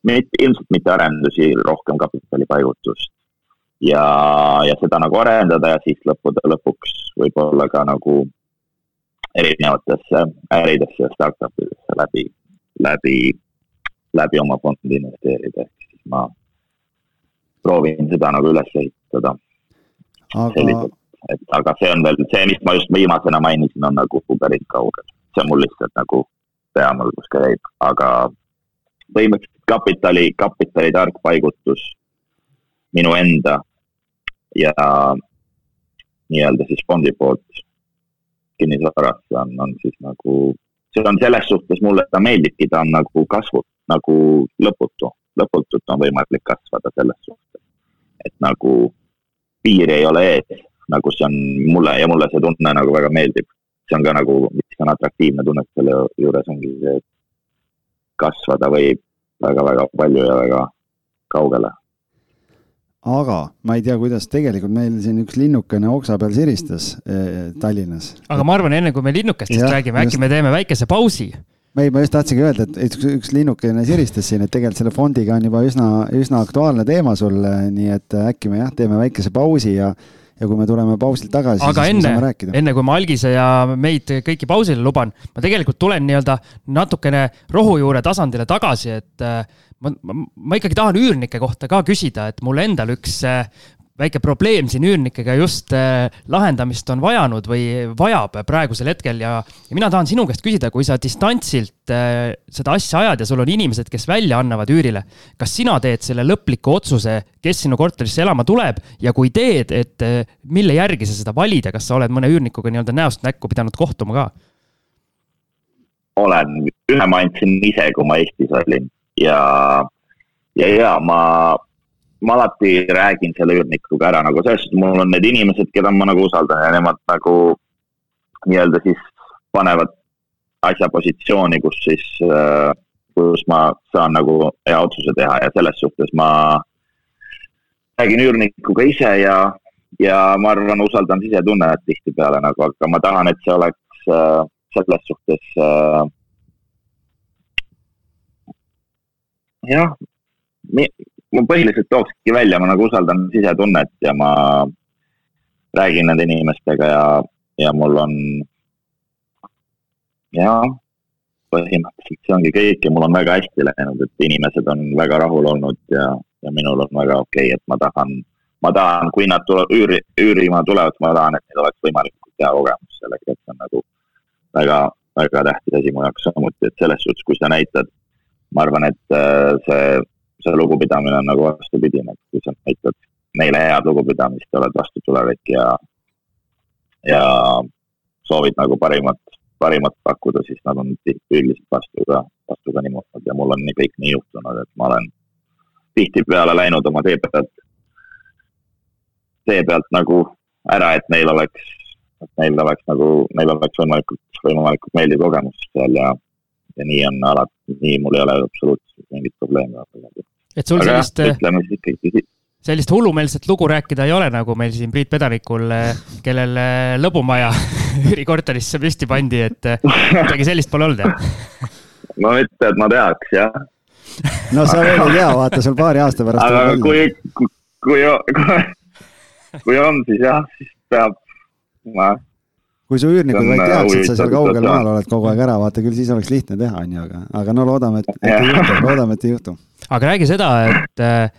mitte, ilmselt mitte arendusi, rohkem kapitalipaigutust. ja, ja seda nagu arendada ja siis lõppude lõpuks võib-olla ka nagu erinevatesse äridesse ja startup idesse läbi, läbi, läbi oma fondi investeerida, ehk siis ma proovin seda nagu üles ehitada. aga Selliselt et aga see on veel, see, mis ma just viimasena mainisin, on nagu päris kaugel. see on mul lihtsalt nagu peamõlgus käib, aga põhimõtteliselt kapitali, kapitali tark paigutus minu enda ja nii-öelda siis fondi poolt kinnisvarasse on, on siis nagu, see on selles suhtes mulle ta meeldibki, ta on nagu kasvu, nagu lõputu, lõputult on võimalik kasvada selles suhtes. et nagu piiri ei ole ees, nagu see on mulle ja mulle see tunne nagu väga meeldib. see on ka nagu, mis on atraktiivne tunne selle juures ongi see, et kasvada võib väga-väga palju ja väga kaugele aga ma ei tea, kuidas tegelikult meil siin üks linnukene oksa peal siristas eh, Tallinnas. aga ma arvan, enne kui me linnukestest ja, räägime, äkki just... me teeme väikese pausi. ei, ma just tahtsingi öelda, et üks, üks linnukene siristas siin, et tegelikult selle fondiga on juba üsna, üsna aktuaalne teema sul, nii et äkki me jah, teeme väikese pausi ja ja kui me tuleme pausilt tagasi, siis enne, me saame rääkida. enne kui ma Algise ja meid kõiki pausile luban, ma tegelikult tulen nii-öelda natukene rohujuure tasandile tagasi, et äh, ma, ma, ma ikkagi tahan üürnike kohta ka küsida, et mul endal üks äh, väike probleem siin üürnikega just äh, lahendamist on vajanud või vajab praegusel hetkel ja, ja mina tahan sinu käest küsida, kui sa distantsilt äh, seda asja ajad ja sul on inimesed, kes välja annavad üürile. kas sina teed selle lõpliku otsuse, kes sinu korterisse elama tuleb ja kui teed, et äh, mille järgi sa seda valid ja kas sa oled mõne üürnikuga nii-öelda näost näkku pidanud kohtuma ka? olen, ühe ma andsin ise, kui ma Eestis olin ja, ja, ja ma ma alati räägin selle üürnikuga ära nagu selles suhtes, mul on need inimesed, keda ma nagu usaldan ja nemad nagu nii-öelda siis panevad asja positsiooni, kus siis äh,, kus ma saan nagu hea otsuse teha ja selles suhtes ma räägin üürnikuga ise ja, ja ma arvan, usaldan sisetunnet tihtipeale nagu, aga ma tahan, et see oleks äh, selles suhtes äh, jah, ma põhiliselt tookski välja, ma nagu usaldan sisetunnet ja ma räägin nende inimestega ja, ja mul on, jaa, põhimõtteliselt see ongi kõik ja mul on väga hästi läinud, et inimesed on väga rahul olnud ja, ja minul on väga okei okay,, et ma tahan, ma tahan, kui nad tule, üüri, üürima tulevad, ma tahan, et neil oleks võimalikult hea kogemus sellega, et see on nagu väga, väga tähtis asi mu jaoks samuti, et selles suhtes, kui sa näitad, ma arvan, et äh, see see lugupidamine on nagu vastupidine, et kui sa näitad neile head lugupidamist, oled vastutulevik ja, ja soovid nagu parimat, parimat pakkuda, siis nad on tihti üldiselt vastu ka, vastu ka niimoodi. Ja mul on nii kõik nii juhtunud, et ma olen tihtipeale läinud oma tee pealt, tee pealt nagu ära, et neil oleks, et neil oleks nagu, neil oleks võimalikult, võimalikult meeldiv kogemus seal ja ja nii on alati, nii mul ei ole absoluutselt mingit probleemi. et sul Aga sellist, ütleme siis ikkagi sellist hullumeelset lugu rääkida ei ole, nagu meil siin Priit Pedanikul, kellel lõbumaja [laughs] üürikorterisse püsti pandi, et midagi sellist pole olnud, jah? [laughs] no mitte, et ma teaks, jah. no sa veel ei tea, vaata sul paari aasta pärast. aga kui, kui, kui, [laughs] kui, kui on, siis jah, siis peab, ma kui su üürnikud vaid teaksid, sa seal kaugel maal oled kogu aeg ära, vaata küll siis oleks lihtne teha, on ju, aga, aga no loodame, et, et ei juhtu, loodame, et ei juhtu. aga räägi seda, et äh,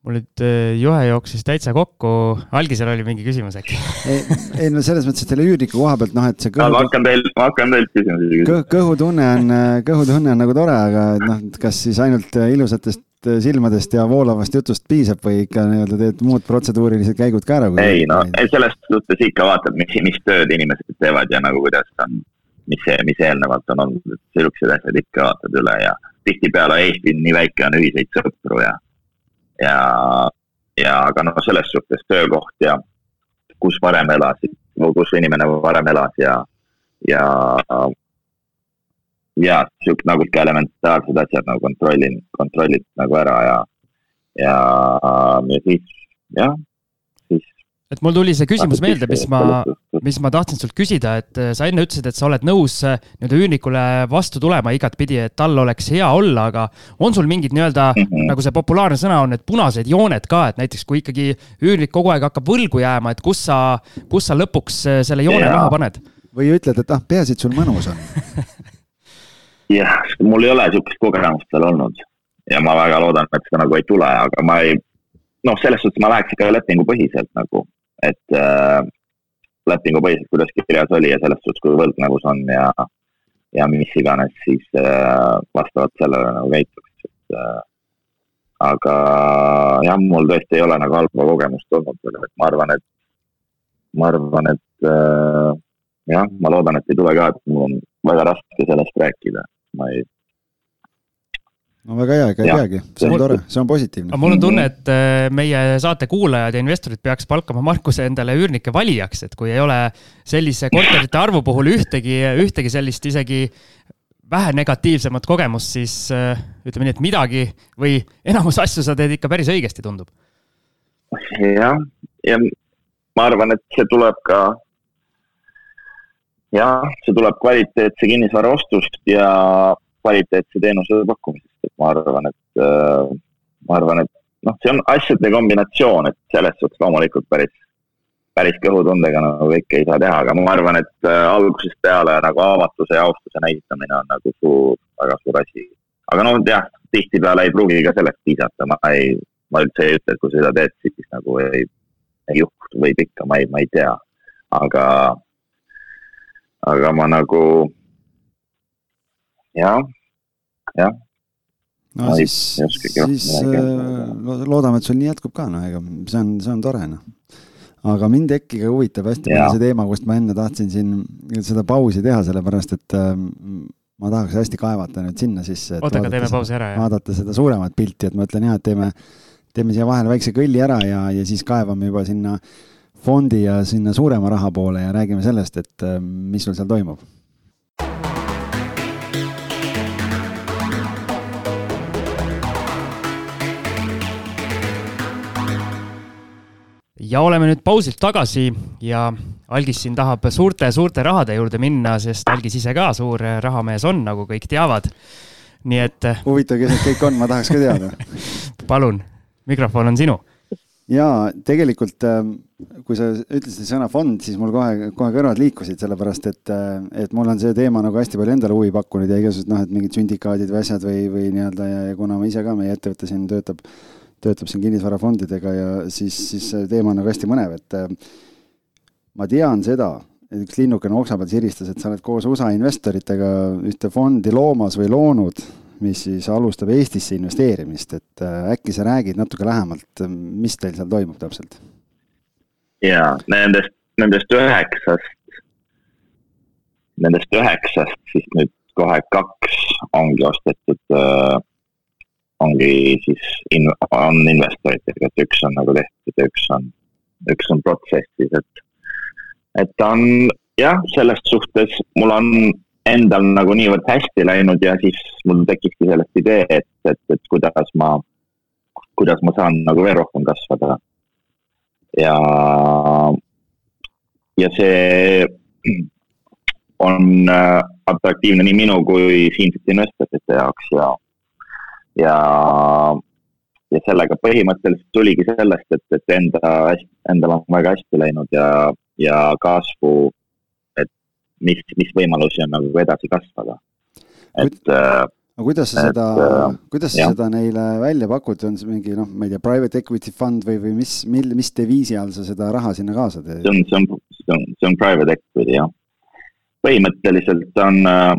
mul nüüd äh, juhe jooksis täitsa kokku, algisel oli mingi küsimus äkki? ei, ei no selles mõttes, et selle üürniku koha pealt noh, et see kõhu... ma hakkan teil, ma hakkan teilt küsimusi küsima. kõhutunne on, äh, kõhutunne on nagu tore, aga noh, kas siis ainult ilusatest silmadest ja voolavast jutust piisab või ikka nii-öelda teed muud protseduurilised käigud ka ära? ei no, selles suhtes ikka vaatad, mis, mis tööd inimesed teevad ja nagu kuidas on, mis see, mis eelnevalt on olnud, et siuksed asjad ikka vaatad üle ja tihtipeale Eesti nii väike, on ühiseid sõpru ja, ja, ja aga noh, selles suhtes töökoht ja kus varem elasid, kus inimene varem elas ja, ja ja sihuke nagu ikka elementaarsed asjad nagu kontrollin, kontrollid nagu ära ja, ja, ja siis jah, siis. et mul tuli see küsimus meelde, mis ma, mis ma tahtsin sult küsida, et äh, sa enne ütlesid, et sa oled nõus äh, nii-öelda üürnikule vastu tulema igatpidi, et tal oleks hea olla, aga on sul mingid nii-öelda mm, -hmm. nagu see populaarne sõna on, need punased jooned ka, et näiteks kui ikkagi üürnik kogu aeg hakkab võlgu jääma, et kus sa, kus sa lõpuks äh, selle joone ja. maha paned? või ütled, et ah, peaasi, et sul mõnus on [laughs] jah, mul ei ole niisugust kogemust veel olnud. Ja ma väga loodan, et seda nagu ei tule, aga ma ei, noh, selles suhtes ma läheks ikka lepingupõhiselt nagu, et äh, lepingupõhiselt, kuidas kirjas oli ja selles suhtes, kui võlgnevus on ja, ja mis iganes, siis äh, vastavalt sellele nagu käituks, et äh, aga jah, mul tõesti ei ole nagu halba kogemust olnud et ma arvan, et, ma arvan, et äh, jah, ma loodan, et ei tule ka, et mul on väga raske sellest rääkida, ma ei no väga hea, ega ei peagi, see on tore, see on positiivne. mul on tunne, et äh, meie saate kuulajad ja investorid peaks palkama Markuse endale üürnike valijaks, et kui ei ole sellise korterite arvu puhul ühtegi, ühtegi sellist isegi vähe negatiivsemat kogemust, siis äh, ütleme nii, et midagi või enamus asju sa teed ikka päris õigesti, tundub. jah, ja ma arvan, et see tuleb ka, jah, see tuleb kvaliteetse kinnisvara ostust ja kvaliteetse teenuse pakkumisest, et ma arvan, et äh, ma arvan, et noh, see on asjade kombinatsioon, et selles suhtes loomulikult päris, päris kõhutundega nagu kõike ei saa teha, aga ma arvan, et äh, algusest peale nagu avatuse ja austuse näitamine on nagu suur, väga suur asi. aga noh, jah, tihtipeale ei pruugi ka sellest piisata, ma ei, ma üldse ei ütle, et kui sa seda teed, siis nagu ei, ei juhtu, võib ikka, ma ei, ma ei tea. aga, aga ma nagu jah, jah. no ma siis, siis äh, loodame, et sul nii jätkub ka, noh, ega see on, see on tore, noh aga mind äkki ka huvitab hästi palju see teema, kust ma enne tahtsin siin seda pausi teha, sellepärast et äh, ma tahaks hästi kaevata nüüd sinna sisse. oota, aga teeme pausi ära, jah? vaadata seda suuremat pilti, et ma ütlen jah, et teeme, teeme siia vahele väikse kõlli ära ja, ja siis kaevame juba sinna fondi ja sinna suurema raha poole ja räägime sellest, et äh, mis sul seal toimub ja oleme nüüd pausilt tagasi ja Algis siin tahab suurte-suurte rahade juurde minna, sest Algis ise ka suur rahamees on, nagu kõik teavad. nii et. huvitav, kes need kõik on, ma tahaks ka teada [laughs] palun, mikrofon on sinu. Ja tegelikult, ähm, kui sa ütlesid sõna fond, siis mul kohe, kohe kõrvad liikusid, sellepärast et, äh, et mul on see teema nagu hästi palju endale huvi pakkunud ja igasugused noh, et mingid sündikaadid või asjad või, või nii-öelda ja, ja kuna ma ise ka, meie ettevõte siin töötab töötab siin kinnisvarafondidega ja siis, siis see teema on nagu hästi mõnev, et äh, ma tean seda, et üks linnukene oksa peal siristas, et sa oled koos USA investoritega ühte fondi loomas või loonud, mis siis alustab Eestisse investeerimist, et äh, äkki sa räägid natuke lähemalt, mis teil seal toimub täpselt? jaa, nendest, nendest üheksast, nendest üheksast siis nüüd kohe kaks ongi ostetud äh, ongi siis in-, on investoritega, et üks on nagu tehtud ja üks on, üks on protsessis, et, et ta on jah, selles suhtes mul on endal nagu niivõrd hästi läinud ja siis mul tekkiski sellest idee, et, et, et kuidas ma, kuidas ma saan nagu veel rohkem kasvada. ja, ja see on äh, atraktiivne nii minu kui siinsete investorite jaoks ja ja, ja sellega põhimõtteliselt tuligi sellest, et, et enda, endal on väga hästi läinud ja, ja kasvu, mis, mis võimalusi on nagu edasi kasvada. et äh, aga kuidas sa seda, äh, kuidas sa seda neile välja pakud, on see mingi noh, ma ei tea, private equity fund või, või mis, mil, mis deviisi all sa seda raha sinna kaasa teed? see on, see on, see on, see on private equity jah. põhimõtteliselt on äh,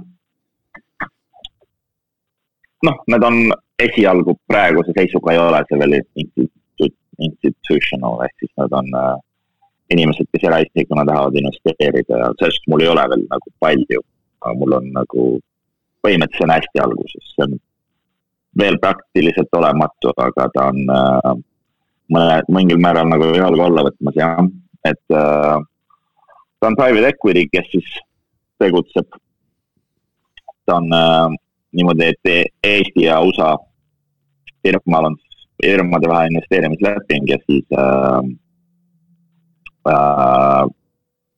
noh, need on esialgu praeguse seisuga ei ole see veel institu-, institutional ehk siis nad on äh, inimesed, kes eraisikuna tahavad investeerida ja sellest mul ei ole veel nagu palju. aga mul on nagu, põhimõtteliselt see on hästi alguses, see on veel praktiliselt olematu, aga ta on äh, mõne, mingil määral nagu jalga alla võtmas jah, et äh, ta on private equity, kes siis tegutseb. ta on äh, niimoodi, et Eesti ja USA firmal on firmade vahe investeerimisleping ja siis äh, äh,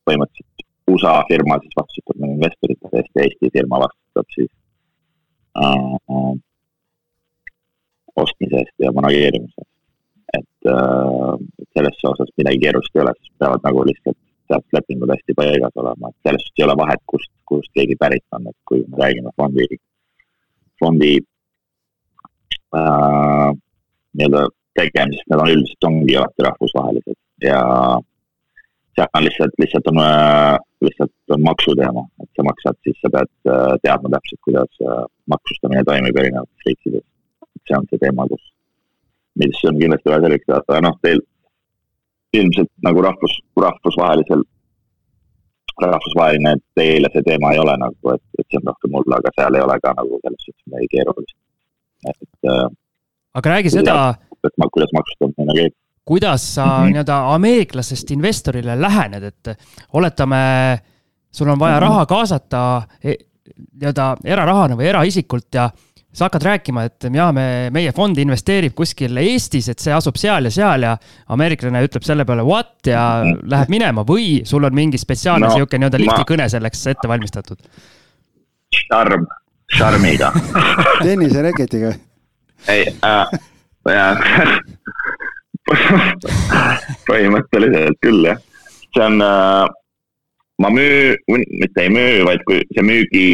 põhimõtteliselt USA firma siis vastutab investorite eest ja Eesti firma vastutab siis äh, ostmise eest ja manageerimise eest. et äh, selles osas midagi keerulist ei ole, siis peavad nagu lihtsalt sealt lepingud hästi paigas olema, et sellest ei ole vahet, kust, kust keegi pärit on, et kui me räägime fondi fondi äh, nii-öelda tegemisest, need on üldiselt ongi alati rahvusvahelised ja seal on lihtsalt, lihtsalt on äh,, lihtsalt on maksuteema, et sa maksad, siis sa pead äh, teadma täpselt, kuidas äh, maksustamine toimib erinevates riikides. see on see teema, kus, mis on kindlasti vaja selgeks teha, aga noh, teil ilmselt nagu rahvus, rahvusvahelisel, rahvusvaheline teile see teema ei ole nagu, et, et see on rohkem mulle, aga seal ei ole ka nagu selles suhtes midagi keerulist. et aga räägi seda. kuidas maksustamine käib kuidas sa mm -hmm. nii-öelda ameeriklasest investorile lähened, et oletame, sul on vaja mm -hmm. raha kaasata e, nii-öelda erarahana või eraisikult ja sa hakkad rääkima, et jaa, me, meie fond investeerib kuskil Eestis, et see asub seal ja seal ja ameeriklane ütleb selle peale what ja -hmm. läheb minema või sul on mingi spetsiaalne no, sihuke nii-öelda liftikõne selleks ette valmistatud? šarm, šarmiga tennisereketiga. ei äh,, jah [laughs] põhimõtteliselt küll jah, see on äh,, ma müü-, mitte ei müü, vaid kui see müügi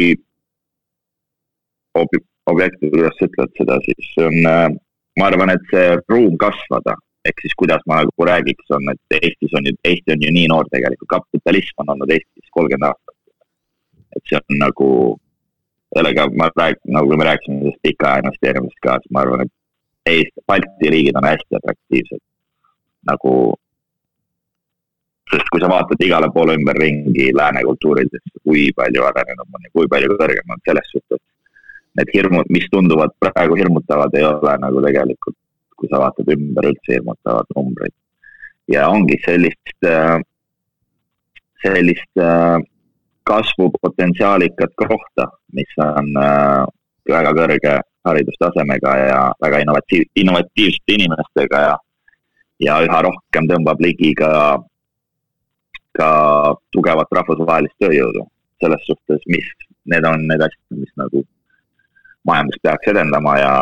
ob-, objekt, kuidas sa ütled seda, siis on äh,, ma arvan, et see ruum kasvada, ehk siis kuidas ma nagu räägiks, on, et Eestis on ju, Eesti on ju nii noor tegelikult, kapitalism on olnud Eestis kolmkümmend aastat. et see on nagu, sellega ma räägin, nagu me rääkisime sellest pikaaja investeerimisest ka, siis ma arvan, et Eesti, Balti riigid on hästi atraktiivsed nagu. sest kui sa vaatad igale poole ümberringi lääne kultuuridesse, kui palju arenenum on ja kui palju kõrgem on selles suhtes. Need hirmud, mis tunduvad praegu hirmutavad, ei ole nagu tegelikult, kui sa vaatad ümber, üldse hirmutavad numbrid. ja ongi sellist, sellist kasvupotentsiaalikat kohta, mis on väga kõrge haridustasemega ja väga innovatiiv, innovatiivsete inimestega ja, ja üha rohkem tõmbab ligi ka, ka tugevat rahvusvahelist tööjõudu. selles suhtes, mis, need on need asjad, mis nagu majandust peaks edendama ja,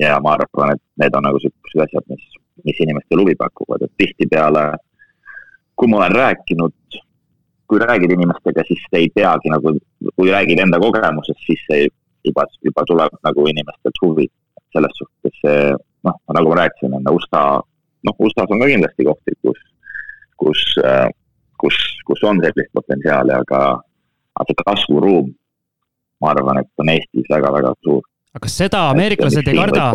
ja ma arvan, et need on nagu siuksed asjad, mis, mis inimestele huvi pakuvad, et tihtipeale kui ma olen rääkinud, kui räägid inimestega, siis ei teagi nagu, kui räägid enda kogemusest, siis see juba, juba tuleb nagu inimestelt huvi. selles suhtes see, noh, nagu ma rääkisin, enne USA, noh, USA-s on ka kindlasti kohti, kus, kus, kus, kus on sellist potentsiaali, aga, aga see kasvuruum, ma arvan, et on Eestis väga-väga suur. aga kas seda ameeriklased ei karda?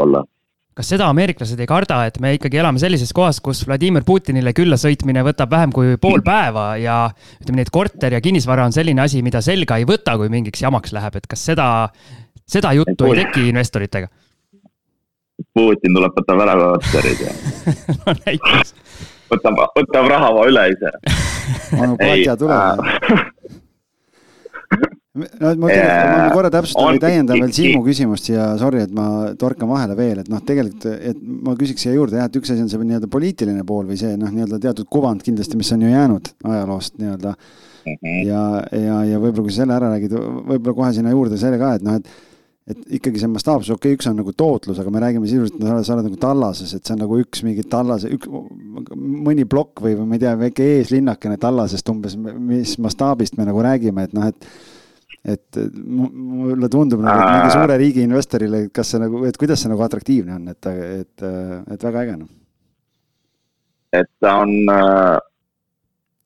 Kas seda ameeriklased ei karda, et me ikkagi elame sellises kohas, kus Vladimir Putinile külla sõitmine võtab vähem kui pool päeva ja ütleme nii, et korter ja kinnisvara on selline asi, mida selga ei võta, kui mingiks jamaks läheb, et kas seda, seda juttu ei teki investoritega? Putin tuleb, võtab ära korterid ja [laughs] no näiteks. võtab, võtab raha üle ise. onu Katja tuleb [laughs] no ma tegelikult, ma korra täpsustan või täiendan veel Siimu küsimust ja sorry, et ma torkan vahele veel, et noh, tegelikult, et ma küsiks siia juurde jah, et üks asi on see nii-öelda poliitiline pool või see noh, nii-öelda teatud kuvand kindlasti, mis on ju jäänud ajaloost nii-öelda. -hmm. ja, ja, ja võib-olla kui sa selle ära räägid, võib-olla kohe sinna juurde selle ka, et noh, et et ikkagi see mastaapsus, okei okay,, üks on nagu tootlus, aga me räägime sisuliselt, no sa oled nagu tallases, et see on nagu üks mingi tallase, üks, mõni plokk või, või ma ei tea, väike eeslinnakene tallasest umbes, mis mastaabist me nagu räägime, et noh, et et mulle tundub nagu, et mingi suure riigi investorile, kas see nagu, et kuidas see nagu atraktiivne on, et, et, et väga äge noh. et ta on,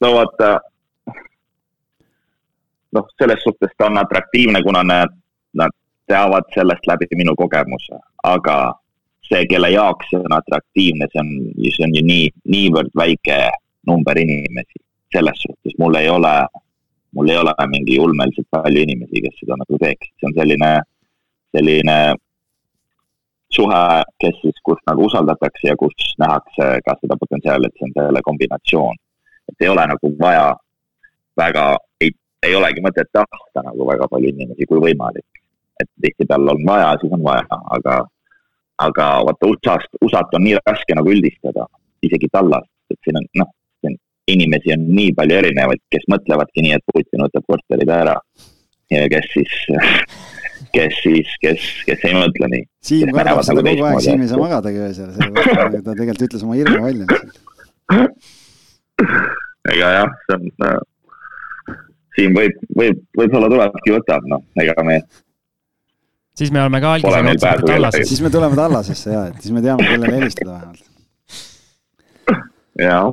no vaata, noh, selles suhtes ta on atraktiivne, kuna nad, nad teavad sellest läbi minu kogemuse, aga see, kelle jaoks see on atraktiivne, see on, see on ju nii, niivõrd väike number inimesi. selles suhtes mul ei ole mul ei ole mingi ulmeliselt palju inimesi, kes seda nagu teeks, see on selline, selline suhe, kes siis, kus nagu usaldatakse ja kus nähakse ka seda potentsiaali, et see on selle kombinatsioon. et ei ole nagu vaja väga, ei, ei olegi mõtet tahta nagu väga palju inimesi, kui võimalik. et tihtipeale on vaja, siis on vaja, aga, aga vaata USA-st, USA-t on nii raske nagu üldistada, isegi tallast, et siin on noh, inimesi on nii palju erinevaid, kes mõtlevadki nii, et Putin võtab korterid ära. ja kes siis, kes siis, kes, kes ei mõtle nii. Siim kardab seda kogu aeg, Siim ei saa magadagi öösel, sellepärast ta tegelikult ütles oma hirmu välja lihtsalt. ega jah, see on äh,, Siim võib, võib, võib-olla tulebki võtab, noh, ega me siis me oleme ka algisel otsapidi tallases. siis me tuleme tallasesse ja, et siis me teame, kellele helistada vähemalt. jaa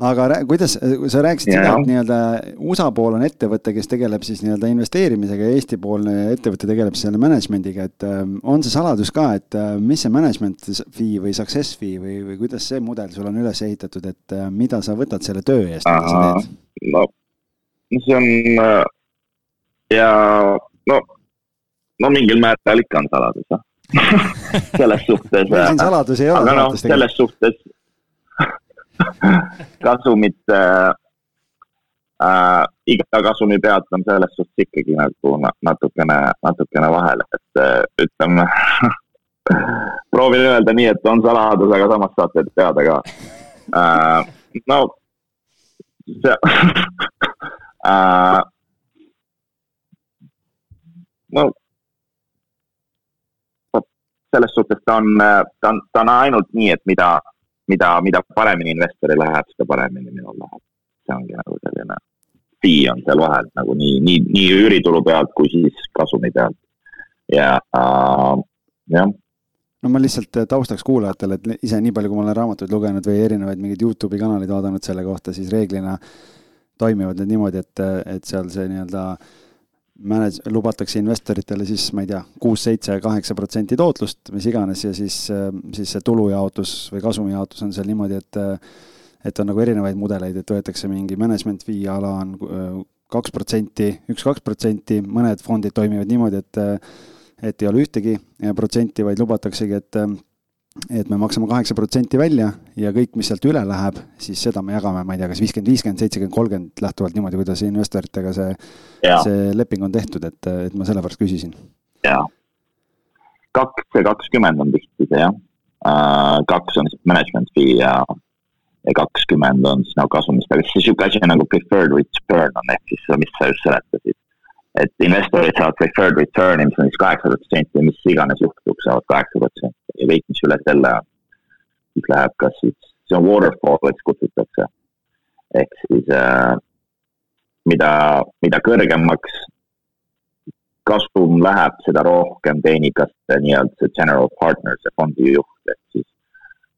aga kuidas, sa rääkisid seda, et nii-öelda USA pool on ettevõte, kes tegeleb siis nii-öelda investeerimisega ja Eesti-poolne ettevõte tegeleb selle management'iga, et ähm, on see saladus ka, et äh, mis see management fee või success fee või, või kuidas see mudel sul on üles ehitatud, et äh, mida sa võtad selle töö eest, mida sa teed? no see on äh, ja no, no mingil määral ikka on saladus, jah [laughs] selles suhtes. siin saladusi ei ole. aga noh, selles suhtes [laughs] kasumit äh,, äh, iga kasumi pealt on selles suhtes ikkagi nagu natukene, natukene vahel, et äh, ütleme [laughs] proovin öelda nii, et on saladus, aga samas saate teada ka äh,. no see [laughs] äh, no selles suhtes ta on, ta on, ta on ainult nii, et mida mida, mida paremini investoril läheb, seda paremini minul läheb. see ongi nagu selline fee on seal vahel nagu nii, nii, nii üüritulu pealt kui siis kasumi pealt. ja äh, jah no ma lihtsalt taustaks kuulajatele, et ise nii palju, kui ma olen raamatuid lugenud või erinevaid mingeid Youtube'i kanaleid vaadanud selle kohta, siis reeglina toimivad need niimoodi, et, et seal see nii-öelda äh, manage-, lubatakse investoritele siis, ma ei tea, kuus, seitse, kaheksa protsenti tootlust, mis iganes, ja siis, siis see tulujaotus või kasumijaotus on seal niimoodi, et et on nagu erinevaid mudeleid, et võetakse mingi management fee ala on kaks protsenti, üks-kaks protsenti, mõned fondid toimivad niimoodi, et et ei ole ühtegi protsenti, vaid lubataksegi, et et me maksame kaheksa protsenti välja ja kõik, mis sealt üle läheb, siis seda me jagame, ma ei tea, kas viiskümmend, viiskümmend, seitsekümmend, kolmkümmend, lähtuvalt niimoodi, kuidas investoritega see, see leping on tehtud, et, et ma sellepärast küsisin. jaa, kaks ja kakskümmend on tihti see jah. Uh,, kaks on siis management fee ja, ja kakskümmend on siis nagu kasumist, aga siis niisugune asi nagu preferred return on ehk siis, mis sa just seletasid. Et investorid saavad preferred return'i, mis on siis kaheksa protsenti, mis iganes juhtuks, saavad kaheksa protsenti ja mis üle selle siis läheb kas siis, see on waterfall'iks kutsutakse. ehk siis äh, mida, mida kõrgemaks kasum läheb, seda rohkem teenib kas nii-öelda see general partner, see fondi juht, ehk siis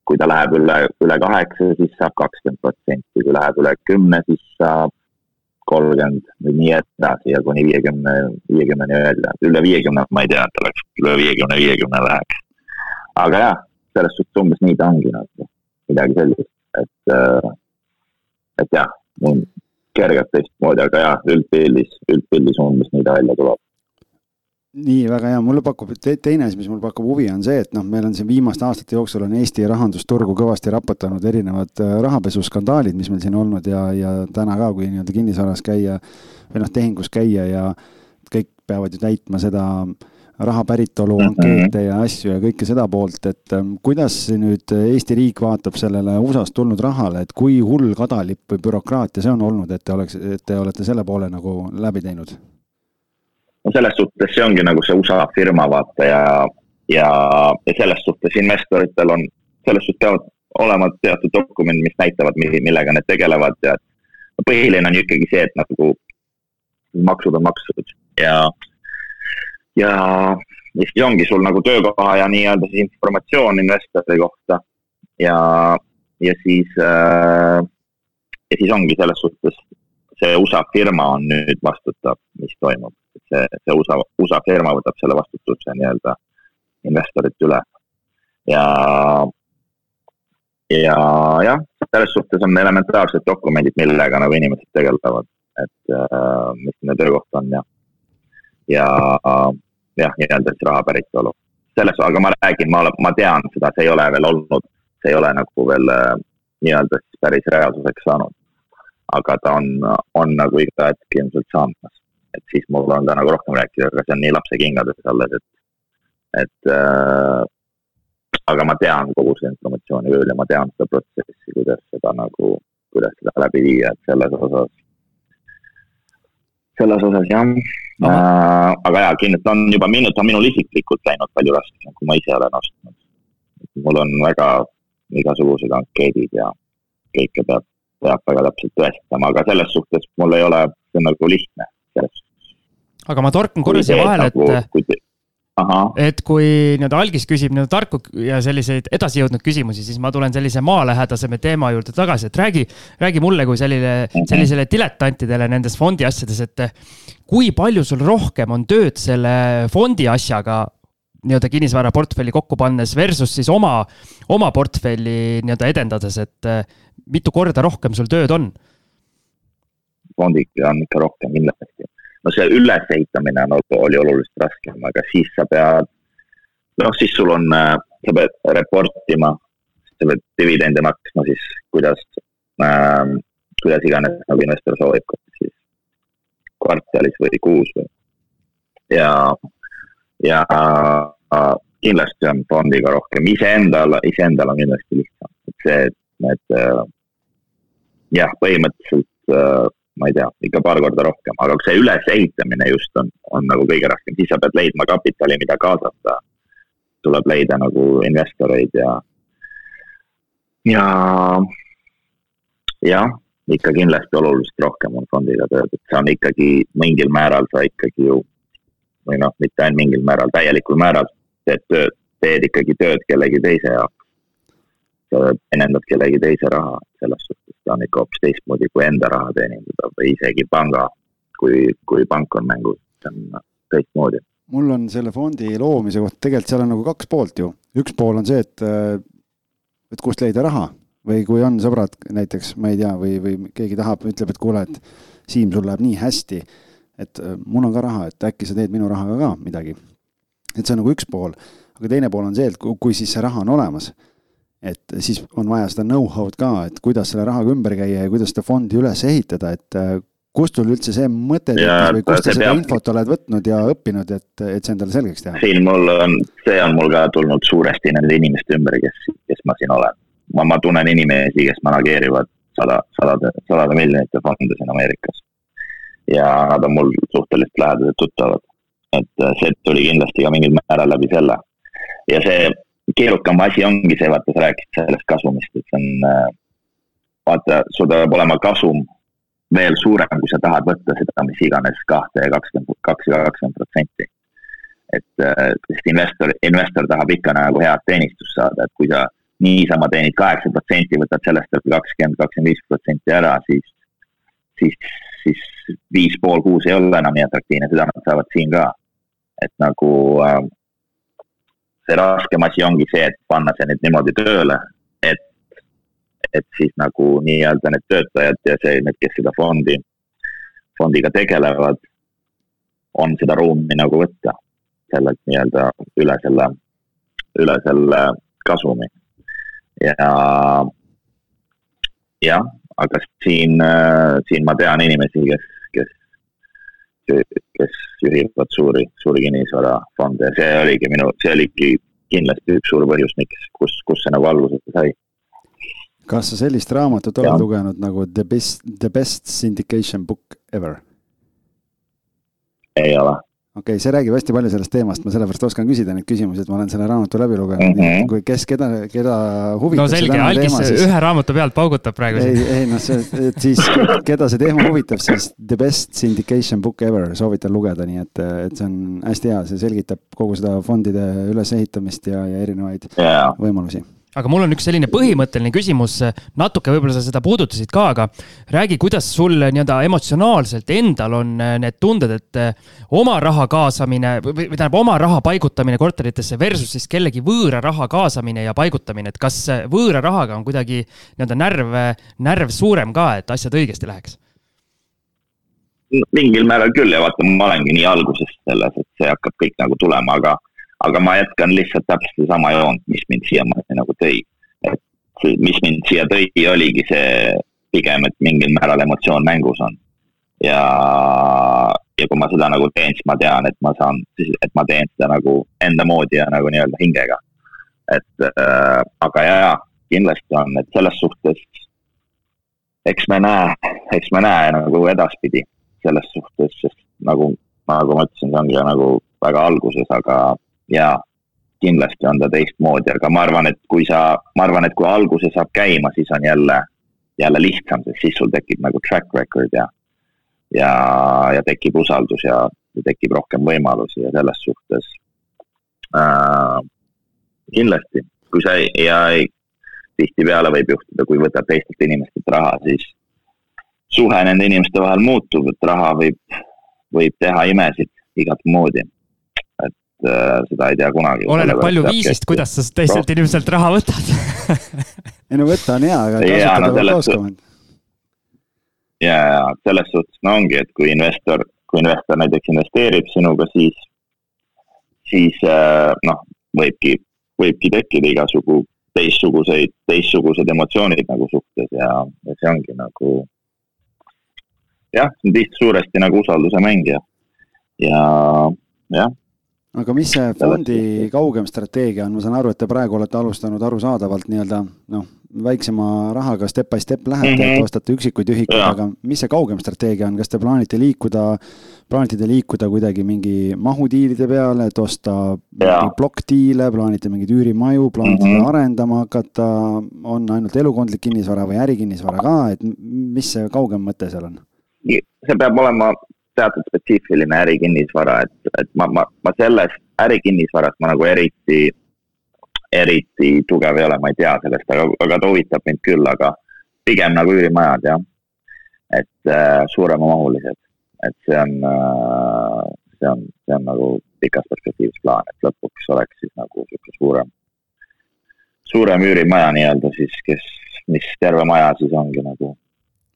kui ta läheb üle, üle kaheksa, siis saab kakskümmend protsenti, kui läheb üle kümne, siis saab kolmkümmend või nii edasi ja kuni viiekümne, viiekümneni välja, üle viiekümne ma ei tea, et oleks üle viiekümne, viiekümne läheks. Aga jah, selles suhtes umbes nii ta ongi nagu, midagi sellist, et, äh, et jah, kergelt teistmoodi, aga jah, üldpildis, üldpildis umbes nii ta välja tuleb. Nii, väga hea, mulle pakub te, teine asi, mis mul pakub huvi, on see, et noh, meil on siin viimaste aastate jooksul on Eesti rahandusturgu kõvasti raputanud erinevad äh, rahapesuskandaalid, mis meil siin olnud ja, ja täna ka, kui nii-öelda kinnisvaras käia või noh, tehingus käia ja kõik peavad ju täitma seda raha päritolu mhm. ankeete ja asju ja kõike seda poolt, et ähm, kuidas nüüd Eesti riik vaatab sellele USA-st tulnud rahale, et kui hull kadalipp või bürokraatia see on olnud, et te oleks, et te olete selle poole nagu läbi teinud? no selles suhtes see ongi nagu see USA firma vaata ja, ja, ja selles suhtes investoritel on, selles suhtes peavad olema teatud dokumendid, mis näitavad, millega need tegelevad ja põhiline on ju ikkagi see, et nagu maksud on maksud ja, ja, ja siis ongi sul nagu töökoha ja nii-öelda siis informatsioon investori kohta ja, ja siis äh,, ja siis ongi selles suhtes see USA firma on nüüd vastutav, mis toimub, et see, see USA, USA firma võtab selle vastutuse nii-öelda investorit üle. ja, ja jah, selles suhtes on elementaarsed dokumendid, millega nagu inimesed tegelevad, et äh, mis nende töökoht on ja, ja jah, nii-öelda siis raha päritolu. selles, aga ma räägin, ma, ma tean seda, see ei ole veel olnud, see ei ole nagu veel äh, nii-öelda siis päris reaalsuseks saanud aga ta on, on nagu iga hetk ilmselt saamas. et siis mul on ka nagu rohkem rääkida, aga see on nii lapse kingades alles, et, et äh, aga ma tean kogu seda informatsiooni küll ja ma tean seda protsessi, kuidas seda nagu, kuidas seda läbi viia, et selles osas, selles osas jah äh,. aga jaa, kindlasti on juba minut, on minul isiklikult läinud palju raskemaks, kui ma ise olen ostnud. mul on väga igasugused ankeedid ja kõike peab peab väga täpselt tõestama, aga selles suhtes mul ei ole, see on nagu lihtne. aga ma torkan korra siia vahele, et, et kui nii-öelda algis küsib nii-öelda tarku ja selliseid edasijõudnud küsimusi, siis ma tulen sellise maalähedasema teema juurde tagasi, et räägi, räägi mulle kui sellile, sellisele diletantidele nendes fondi asjades, et kui palju sul rohkem on tööd selle fondi asjaga nii-öelda kinnisvaraportfelli kokku pannes versus siis oma, oma portfelli nii-öelda edendades, et mitu korda rohkem sul tööd on? fondiga on ikka rohkem kindlasti no see ülesehitamine nagu oli oluliselt raskem, aga siis sa pead, noh, siis sul on, äh, sa pead report ima, sa pead dividende maksma siis, kuidas äh,, kuidas iganes nagu investor soovib, kas siis kvartalis või kuus või. ja, ja äh, kindlasti on fondiga rohkem, iseendal, iseendal on kindlasti lihtsam, et see, et need äh, jah, põhimõtteliselt ma ei tea, ikka paar korda rohkem, aga see ülesehitamine just on, on nagu kõige raskem, siis sa pead leidma kapitali, mida kaasata. tuleb leida nagu investoreid ja, ja, jah, ikka kindlasti oluliselt rohkem on fondiga tööd, et see on ikkagi mingil määral sa ikkagi ju või noh, mitte ainult mingil määral, täielikul määral teed tööd, teed ikkagi tööd kellegi teise jaoks teenindad kellegi teise raha, selles suhtes ta on ikka hoopis teistmoodi kui enda raha teenindada või isegi panga, kui, kui pank on mängus, see on teistmoodi. mul on selle fondi loomise kohta, tegelikult seal on nagu kaks poolt ju, üks pool on see, et, et kust leida raha. Või kui on sõbrad näiteks, ma ei tea, või, või keegi tahab, ütleb, et kuule, et Siim, sul läheb nii hästi, et mul on ka raha, et äkki sa teed minu rahaga ka midagi. et see on nagu üks pool, aga teine pool on see, et kui siis see raha on olemas et siis on vaja seda know-how'd ka, et kuidas selle rahaga ümber käia ja kuidas seda fondi üles ehitada, et äh, kust sul üldse see mõte tekkis või kust sa seda peab... infot oled võtnud ja õppinud, et, et see endale selgeks teha? siin mul on, see on mul ka tulnud suuresti nende inimeste ümber, kes, kes ma siin olen. ma, ma tunnen inimesi, kes manageerivad sada, sadade, sadade miljonite fonde siin Ameerikas. ja nad on mul suhteliselt lähedased tuttavad. et äh, see tuli kindlasti ka mingil määral läbi selle. ja see keerukam asi ongi see, vaata, sa rääkisid sellest kasumist, et see on, äh, vaata, sul peab olema kasum veel suurem, kui sa tahad võtta seda, mis iganes kahte ja kakskümmend, kaks ja kakskümmend protsenti. et, äh, sest investor, investor tahab ikka nagu head teenistust saada, et kui sa niisama teenid kaheksa protsenti, võtad sellest kakskümmend, kakskümmend viis protsenti ära, siis, siis, siis viis pool kuus ei ole enam nii atraktiivne, seda nad saavad siin ka. et nagu äh, see raskem asi ongi see, et panna see nüüd niimoodi tööle, et, et siis nagu nii-öelda need töötajad ja see, need, kes seda fondi, fondiga tegelevad, on seda ruumi nagu võtta sellelt nii-öelda üle selle, üle selle kasumi. ja jah, aga siin, siin ma tean inimesi, kes, kes kes juhivad suuri, suuri kinnisvarafonde ja see oligi minu, see oligi kindlasti üks suur põhjus, miks, kus, kus see nagu alguse sai. kas sa sellist raamatut oled lugenud nagu The Best, The Best Syndication Book Ever? ei ole okei okay,, see räägib hästi palju sellest teemast, ma sellepärast oskan küsida neid küsimusi, et ma olen selle raamatu läbi lugenud mm, -hmm. kui kes, keda, keda huvitab. no selge, Algis siis... ühe raamatu pealt paugutab praegu. ei, ei noh, see, et siis keda see teema huvitab, siis The Best Syndication Book Ever soovitan lugeda, nii et, et see on hästi hea, see selgitab kogu seda fondide ülesehitamist ja, ja erinevaid yeah. võimalusi aga mul on üks selline põhimõtteline küsimus, natuke võib-olla sa seda puudutasid ka, aga räägi, kuidas sul nii-öelda emotsionaalselt endal on äh, need tunded, et äh, oma raha kaasamine või, tähendab, oma raha paigutamine korteritesse versus siis kellegi võõra raha kaasamine ja paigutamine, et kas äh, võõra rahaga on kuidagi nii-öelda närv, närv suurem ka, et asjad õigesti läheks? mingil määral küll ja vaata, ma olengi nii alguses selles, et see hakkab kõik nagu tulema, aga aga ma jätkan lihtsalt täpselt sedasama joont, mis mind siiamaani nagu tõi. et mis mind siia tõi, oligi see pigem, et mingil määral emotsioon mängus on. ja, ja kui ma seda nagu teen, siis ma tean, et ma saan, et ma teen seda nagu enda moodi ja nagu nii-öelda hingega. et äh, aga jaa, kindlasti on, et selles suhtes eks me näe, eks me näe nagu edaspidi selles suhtes, sest nagu, nagu ma ütlesin, see ongi nagu väga alguses, aga ja kindlasti on ta teistmoodi, aga ma arvan, et kui sa, ma arvan, et kui alguse saab käima, siis on jälle, jälle lihtsam, sest siis sul tekib nagu track record ja, ja, ja tekib usaldus ja, ja tekib rohkem võimalusi ja selles suhtes äh,. kindlasti, kui sa ei, ja ei, tihtipeale võib juhtuda, kui võtad teistelt inimestelt raha, siis suhe nende inimeste vahel muutub, et raha võib, võib teha imesid igat moodi seda ei tea kunagi. oleneb palju viisist, kuidas sa teistelt inimeselt raha võtad ei no võtta on hea, aga kasutada peab oskama. ja, ja selles suhtes no ongi, et kui investor, kui investor näiteks investeerib sinuga, siis, siis äh, noh, võibki, võibki tekkida igasugu teistsuguseid, teistsugused emotsioonid nagu suhtes ja, ja see ongi nagu jah, see on tihti suuresti nagu usalduse mäng ja, ja jah aga mis see fondi kaugem strateegia on, ma saan aru, et te praegu olete alustanud arusaadavalt nii-öelda noh, väiksema rahaga step by step lähete mm, -hmm. et mhm. ostate üksikuid ühikuid, aga mis see kaugem strateegia on, kas te plaanite liikuda, plaanite te liikuda kuidagi mingi mahudiilide peale, et osta plokkdiile, plaanite mingeid üürimaju, plaanite mm -hmm. arendama hakata, on ainult elukondlik kinnisvara või ärikinnisvara ka, et mis see kaugem mõte seal on? see peab olema teatud spetsiifiline ärikinnisvara, et, et ma, ma, ma selles ärikinnisvaras ma nagu eriti, eriti tugev ei ole, ma ei tea sellest, aga, aga ta huvitab mind küll, aga pigem nagu üürimajad jah. et äh, suuremamahulised, et see on äh,, see on, see on nagu pikas perspektiivis plaan, et lõpuks oleks siis nagu sihuke suurem, suurem üürimaja nii-öelda siis, kes, mis terve maja siis ongi nagu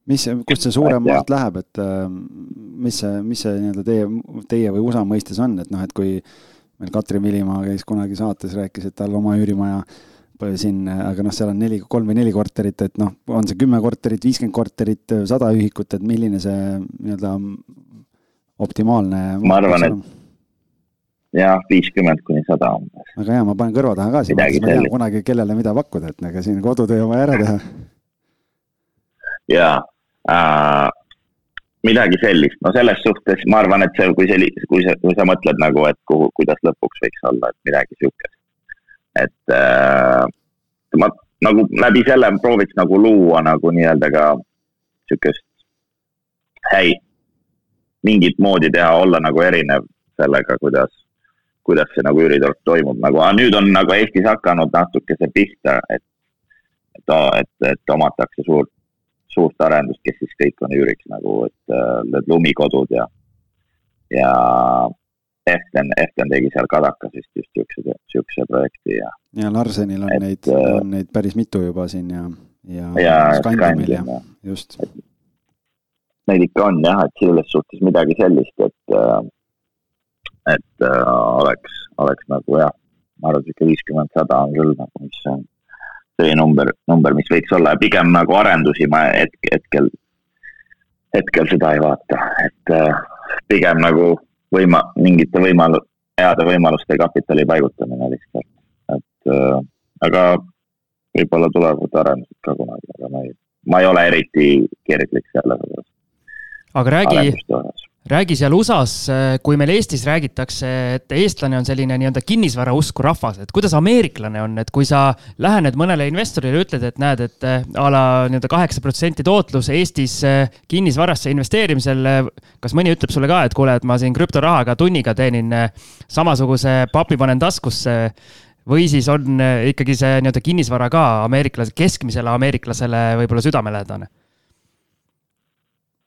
mis, kust see suurem maht läheb, et äh, mis see, mis see nii-öelda teie, teie või USA mõistes on, et noh, et kui meil Katrin Vilimaa käis kunagi saates, rääkis, et tal oma üürimaja siin, aga noh, seal on neli, kolm või neli korterit, et noh, on see kümme korterit, viiskümmend korterit, sada ühikut, et milline see nii-öelda optimaalne ma arvan, et jah, viiskümmend kuni sada umbes. väga hea, ma panen kõrva taha ka siin, ma tean kunagi, kellele mida pakkuda, et ega siin kodutöö on vaja ära teha. jaa äh, midagi sellist, no selles suhtes ma arvan, et see, kui see, kui sa, kui sa mõtled nagu, et kuhu, kuidas lõpuks võiks olla, et midagi sihukest. et äh, ma nagu läbi selle prooviks nagu luua nagu nii-öelda ka sihukest häid, mingit moodi teha, olla nagu erinev sellega, kuidas, kuidas see nagu üüriturg toimub nagu, aga nüüd on nagu Eestis hakanud natuke see pihta, et, et, et, et omatakse suurt suurt arendust, kes siis kõik on üüriks nagu, et äh, need lumikodud ja, ja Eften, Eften tegi seal Kadakas vist just siukse, siukse projekti ja. ja Larsenil on et, neid, äh, on neid päris mitu juba siin ja, ja. ja Skandimil ja, just. Neid ikka on jah, et selles suhtes midagi sellist, et, äh, et äh, oleks, oleks nagu jah, ma arvan, et ikka viiskümmend, sada on küll nagu, mis on see number, number, mis võiks olla. Ja pigem nagu arendusi ma hetk, hetkel, hetkel seda ei vaata, et äh, pigem nagu võima-, mingite võimalu-, heade võimaluste kapitali paigutamine lihtsalt, et äh, aga võib-olla tulevad arendused ka kunagi, aga ma ei, ma ei ole eriti kirglik selle osas. aga räägi, räägi seal USA-s, kui meil Eestis räägitakse, et eestlane on selline nii-öelda kinnisvarausku rahvas, et kuidas ameeriklane on, et kui sa lähened mõnele investorile, ütled, et näed, et eh, a la nii-öelda kaheksa protsenti tootlus Eestis eh, kinnisvarasse investeerimisel. Kas mõni ütleb sulle ka, et kuule, et ma siin krüptorahaga tunniga teenin samasuguse papi panen taskusse või siis on ikkagi see nii-öelda kinnisvara ka ameeriklase, keskmisele ameeriklasele võib-olla südamelähedane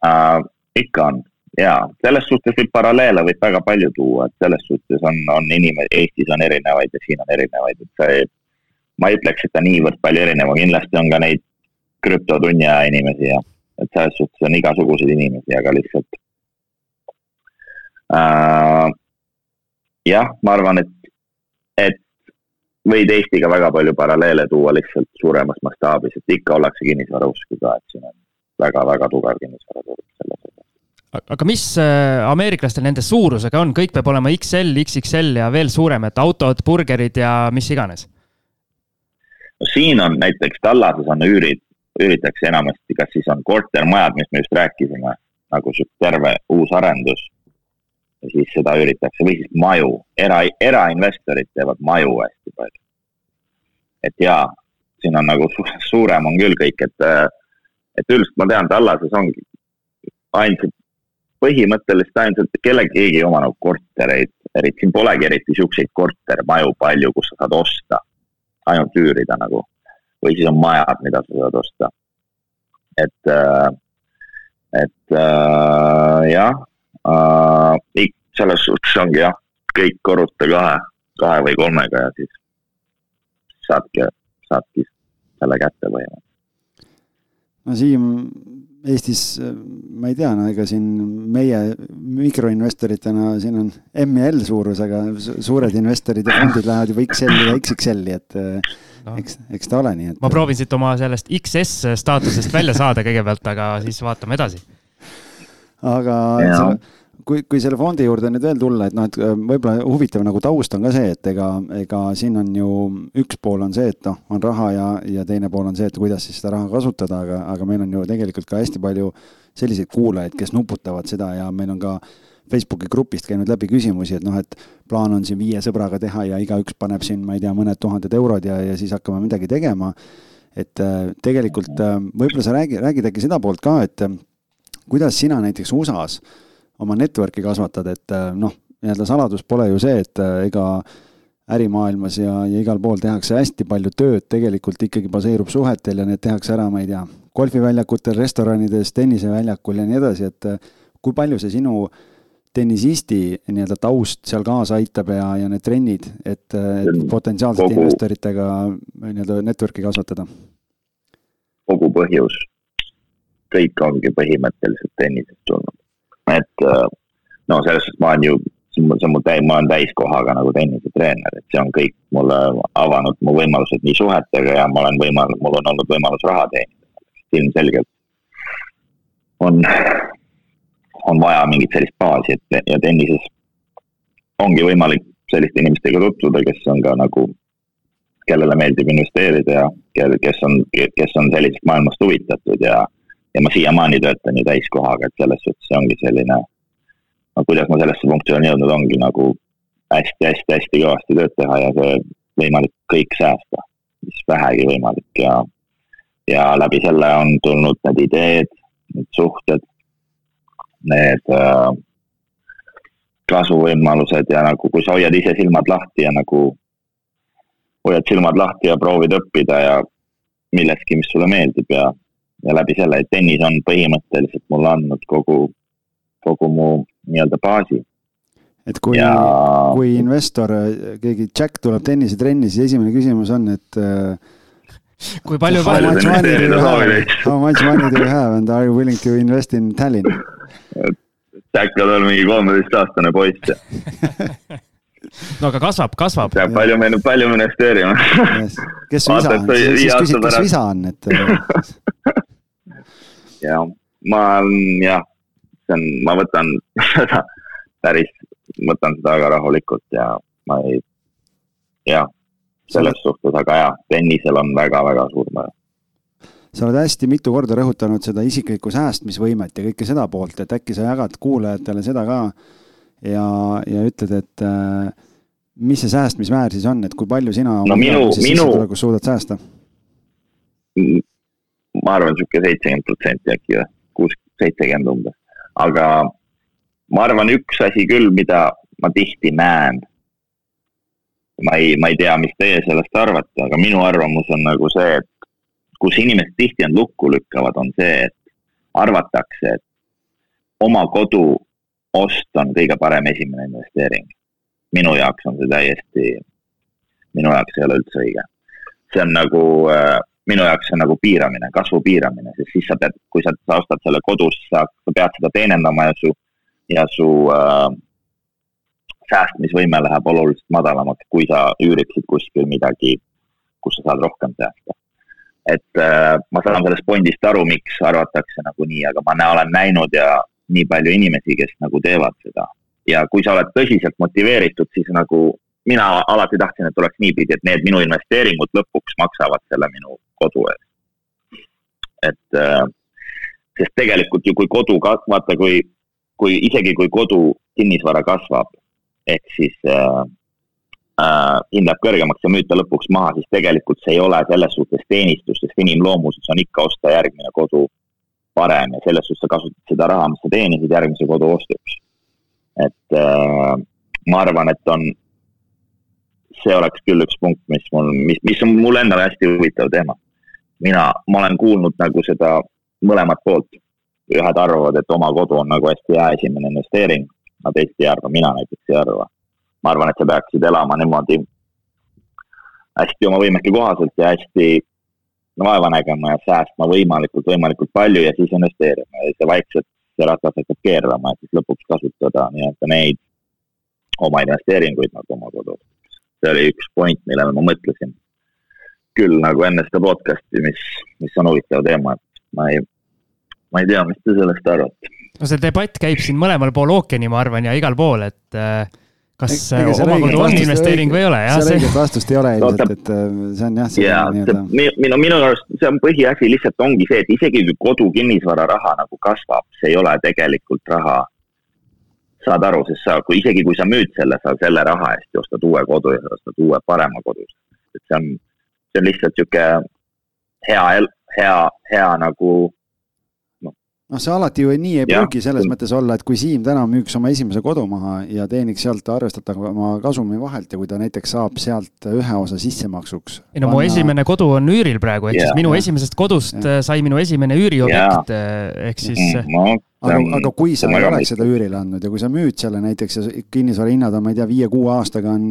uh,? ikka on, jaa, selles suhtes võib paralleele võib väga palju tuua, et selles suhtes on, on inimesi, Eestis on erinevaid ja siin on erinevaid, et see, ma ei ütleks, et ta niivõrd palju erinev on, kindlasti on ka neid krüptotunni aja inimesi ja et selles suhtes on igasuguseid inimesi, aga lihtsalt äh, jah, ma arvan, et, et võid Eestiga väga palju paralleele tuua lihtsalt suuremas mastaabis, et ikka ollakse kinnisvarausku ka, et siin on väga-väga tugev kinnisvaraturg selles aga mis äh, ameeriklastel nende suurusega on, kõik peab olema XL, XXL ja veel suurem, et autod, burgerid ja mis iganes? siin on näiteks Tallases on üürid, üüritakse enamasti, kas siis on kortermajad, mis me just rääkisime, nagu sihuke terve uus arendus. ja siis seda üüritakse või siis maju, era, erainvestorid teevad maju hästi palju. et jaa, siin on nagu su suurem on küll kõik, et, et üldiselt ma tean, Tallases ongi ainsad põhimõtteliselt ainult kellegi, keegi ei oma nagu kortereid, eriti siin polegi eriti siukseid kortermaju palju, kus sa saad osta, ainult üürida nagu. või siis on majad, mida sa saad osta. et, äh, et äh, jah äh,, selles suhtes ongi jah, kõik korruta kahe, kahe või kolmega ja siis saadki, saadki selle kätte põhimõtteliselt. no Siim, Eestis, ma ei tea, no ega siin meie mikroinvestoritena, siin on M ja L suurusega, suured investorid ja fondid lähevad juba XL-i ja XXL-i, et no. eks, eks ta ole nii, et. ma proovin siit oma sellest XS staatusest välja saada kõigepealt, aga siis vaatame edasi. aga selle kui, kui selle fondi juurde nüüd veel tulla, et noh, et äh, võib-olla huvitav nagu taust on ka see, et ega, ega siin on ju üks pool on see, et noh, on raha ja, ja teine pool on see, et kuidas siis seda raha kasutada, aga, aga meil on ju tegelikult ka hästi palju selliseid kuulajaid, kes nuputavad seda ja meil on ka Facebooki grupist käinud läbi küsimusi, et noh, et plaan on siin viie sõbraga teha ja igaüks paneb siin, ma ei tea, mõned tuhanded eurod ja, ja siis hakkame midagi tegema. et äh, tegelikult äh, võib-olla sa räägi, räägid äkki seda poolt ka, et kuidas sina näiteks USA-s oma network'i kasvatad, et äh, noh, nii-öelda saladus pole ju see, et äh, ega ärimaailmas ja, ja igal pool tehakse hästi palju tööd, tegelikult ikkagi baseerub suhetel ja need tehakse ära, ma ei tea, golfiväljakutel, restoranides, tenniseväljakul ja nii edasi, et äh, kui palju see sinu tennisisti nii-öelda taust seal kaasa aitab ja, ja need trennid, et, et potentsiaalsete kogu, investoritega nii-öelda network'i kasvatada? kogu põhjus, kõik ongi põhimõtteliselt tennisest tulnud et äh, no selles suhtes ma olen ju, see on mul täi-, ma olen täiskohaga nagu tennisetreener, et see on kõik mulle avanud mu võimalused nii suhetega ja ma olen võimal-, mul on olnud võimalus raha teenida. ilmselgelt on, on vaja mingit sellist baasi, et ja tennises ongi võimalik selliste inimestega tutvuda, kes on ka nagu, kellele meeldib investeerida ja kel, kes on, kes on sellisest maailmast huvitatud ja ja ma siiamaani töötan ju täiskohaga, et selles suhtes see ongi selline, no kuidas ma sellesse punkti olen jõudnud, ongi nagu hästi-hästi-hästi kõvasti tööd teha ja see võimalik kõik säästa, mis vähegi võimalik. Ja, ja läbi selle on tulnud need ideed, need suhted, need äh, kasvuvõimalused ja nagu, kui sa hoiad ise silmad lahti ja nagu hoiad silmad lahti ja proovid õppida ja millestki, mis sulle meeldib ja ja läbi selle, et tennis on põhimõtteliselt mulle andnud kogu, kogu mu nii-öelda baasi. et kui ja..., kui investor, keegi Jack tuleb tennisetrenni, siis esimene küsimus on, et kui palju how much money do you have, how much money do you have and are you willing to invest in Tallinn? Jack on veel mingi kolmeteistaastane poiss. No aga kasvab, kasvab. peab palju, palju investeerima yes.. kes su isa on, siis küsid, kes su isa on, et [laughs] ja ma jah, see on, ma võtan [laughs] seda päris, võtan seda väga rahulikult ja ma ei, jah, selles suhtes, aga jah, tennisel on väga-väga suur mõju sa oled hästi mitu korda rõhutanud seda isiklikku säästmisvõimet ja kõike seda poolt, et äkki sa jagad kuulajatele seda ka ja, ja ütled, et äh, mis see säästmismäär siis on, et kui palju sina no minu, minu, suudad säästa? Ma arvan, sihuke seitsekümmend protsenti äkki või, kuus, seitsekümmend umbes. aga ma arvan, üks asi küll, mida ma tihti näen. ma ei, ma ei tea, mis teie sellest arvate, aga minu arvamus on nagu see, et kus inimesed tihti end lukku lükkavad, on see, et arvatakse, et oma kodu ost on kõige parem esimene investeering. minu jaoks on see täiesti, minu jaoks ei ole üldse õige. see on nagu äh, minu jaoks on nagu piiramine, kasvu piiramine, sest siis sa pead, kui sa, sa ostad selle kodus, sa, pead seda teenindama ja su, ja su äh, säästmisvõime läheb oluliselt madalamaks, kui sa üüriksid kuskil midagi, kus sa saad rohkem säästa. et äh, ma saan sellest fondist aru, miks arvatakse nagu nii, aga ma olen näinud ja nii palju inimesi, kes nagu teevad seda. ja kui sa oled tõsiselt motiveeritud, siis nagu mina alati tahtsin, et oleks niipidi, et need minu investeeringud lõpuks maksavad selle minu kodu eest. et äh, sest tegelikult ju, kui kodu ka-, vaata, kui, kui isegi kui kodu kinnisvara kasvab, ehk siis äh, äh, hind läheb kõrgemaks ja müüd ta lõpuks maha, siis tegelikult see ei ole selles suhtes teenistus, sest inimloomuses on ikka osta järgmine kodu parem ja selles suhtes sa kasutad seda raha, mis sa teenisid järgmise kodu ostuks. et äh, ma arvan, et on, see oleks küll üks punkt, mis mul, mis, mis on mulle endale hästi huvitav teema. mina, ma olen kuulnud nagu seda mõlemat poolt. ühed arvavad, et oma kodu on nagu hästi hea esimene investeering, aga teised ei arva, mina näiteks ei arva. ma arvan, et sa peaksid elama niimoodi hästi oma võimete kohaselt ja hästi vaeva nägema ja säästma võimalikult, võimalikult palju ja siis investeerima ja see vaikselt, see ratas hakkab keerama, et siis lõpuks kasutada nii-öelda neid oma investeeringuid nagu oma kodus. See oli üks point, millele ma mõtlesin. küll nagu enne seda podcast'i, mis, mis on huvitav teema, et ma ei, ma ei tea, mis te sellest arvate. no see debatt käib siin mõlemal pool ookeani, ma arvan, ja igal pool, et äh, kas omakodu on investeering või ei ole, jah. seal õiget vastust ei ole ilmselt, et äh, see on jah. jaa, minu, minu arust see on põhiasi lihtsalt ongi see, et isegi kui kodu kinnisvararaha nagu kasvab, see ei ole tegelikult raha. Saad aru, sest sa, kui isegi kui sa müüd selle, sa selle raha eest ja ostad uue kodu ja ostad uue parema kodu. et see on, see on lihtsalt sihuke hea, hea, hea nagu noh, see alati ju nii ei pruugi selles mõttes olla, et kui Siim täna müüks oma esimese kodu maha ja teeniks sealt arvestatava kasumi vahelt ja kui ta näiteks saab sealt ühe osa sissemaksuks. ei no panna... mu esimene kodu on üüril praegu, ehk yeah. siis minu esimesest kodust yeah. sai minu esimene üüriobjekt yeah., ehk siis no aga, aga kui sa ei oleks seda üürile andnud ja kui sa müüd selle näiteks ja kinnisvara hinnad on, ma ei tea, viie-kuue aastaga on,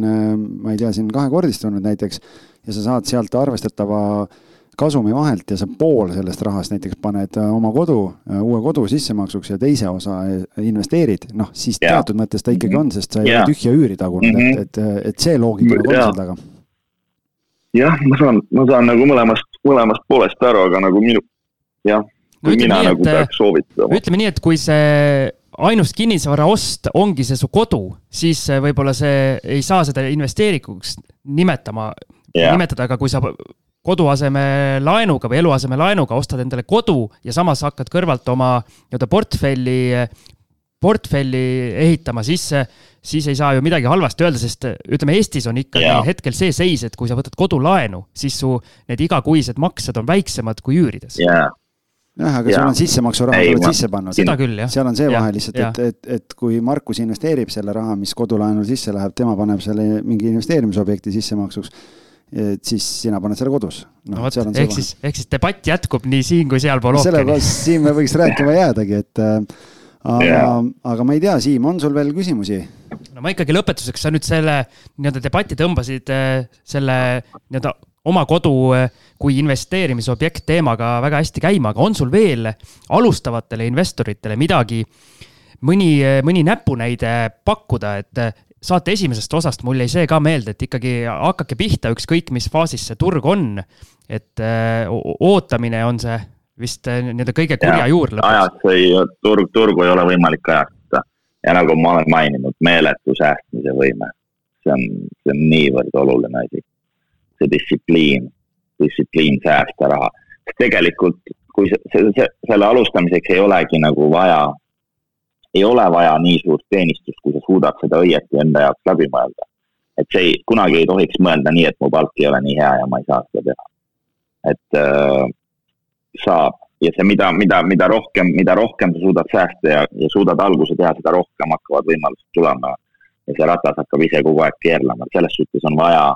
ma ei tea, siin kahekordistunud näiteks ja sa saad sealt arvestatava äh, kasumi vahelt ja sa pool sellest rahast näiteks paned äh, oma kodu, äh, uue kodu sissemaksuks ja teise osa äh, investeerid, noh, siis ja. teatud mõttes ta ikkagi on, sest sa ei ole tühja üüri tagunud mm, -hmm. et, et, et see loogika nagu on seal taga. jah, ma saan, ma saan nagu mõlemast, mõlemast poolest aru, aga nagu minu, jah, kui no, mina nii, nagu peaks soovitama. ütleme nii, et kui see ainus kinnisvaraost ongi see su kodu, siis võib-olla see ei saa seda investeeringuks nimetama yeah., nimetada, aga kui sa koduasemelaenuga või eluasemelaenuga ostad endale kodu ja samas hakkad kõrvalt oma nii-öelda portfelli, portfelli ehitama, siis, siis ei saa ju midagi halvasti öelda, sest ütleme, Eestis on ikkagi yeah. hetkel see seis, et kui sa võtad kodulaenu, siis su need igakuised maksed on väiksemad kui üürides jah, aga ja. sul on sissemaksuraha, sa oled sisse pannud. seda küll, jah. seal on see vahe lihtsalt, et, et, et kui Markus investeerib selle raha, mis kodulaenul sisse läheb, tema paneb selle mingi investeerimisobjekti sissemaksuks et siis sina paned selle kodus no,. no vot, ehk siis, ehk siis debatt jätkub nii siin kui sealpool ookeani. sellepärast siin me võiks rääkima jäädagi, et äh, aga yeah., aga ma ei tea, Siim, on sul veel küsimusi? no ma ikkagi lõpetuseks, sa nüüd selle nii-öelda debati tõmbasid äh, selle nii-öelda oma kodu äh, kui investeerimisobjekt teemaga väga hästi käima, aga on sul veel alustavatele investoritele midagi, mõni, mõni näpunäide pakkuda, et saate esimesest osast mul jäi see ka meelde, et ikkagi hakake pihta, ükskõik mis faasis see turg on. et äh, ootamine on see vist äh, nii-öelda kõige kurja juur lõpuks. ajast ei, turg, turgu ei ole võimalik ajastada ja nagu ma olen maininud, meeletu säästmise võime. see on, see on niivõrd oluline asi. see distsipliin, distsipliin säästa raha. tegelikult, kui see, see, see, selle alustamiseks ei olegi nagu vaja ei ole vaja nii suurt teenistust, kui sa suudad seda õieti enda jaoks läbi mõelda. et see ei, kunagi ei tohiks mõelda nii, et mu palk ei ole nii hea ja ma ei saa seda teha. et äh, saab ja see, mida, mida, mida rohkem, mida rohkem sa suudad säästa ja, ja suudad alguse teha, seda rohkem hakkavad võimalused tulema. ja see ratas hakkab ise kogu aeg keerlema, et selles suhtes on vaja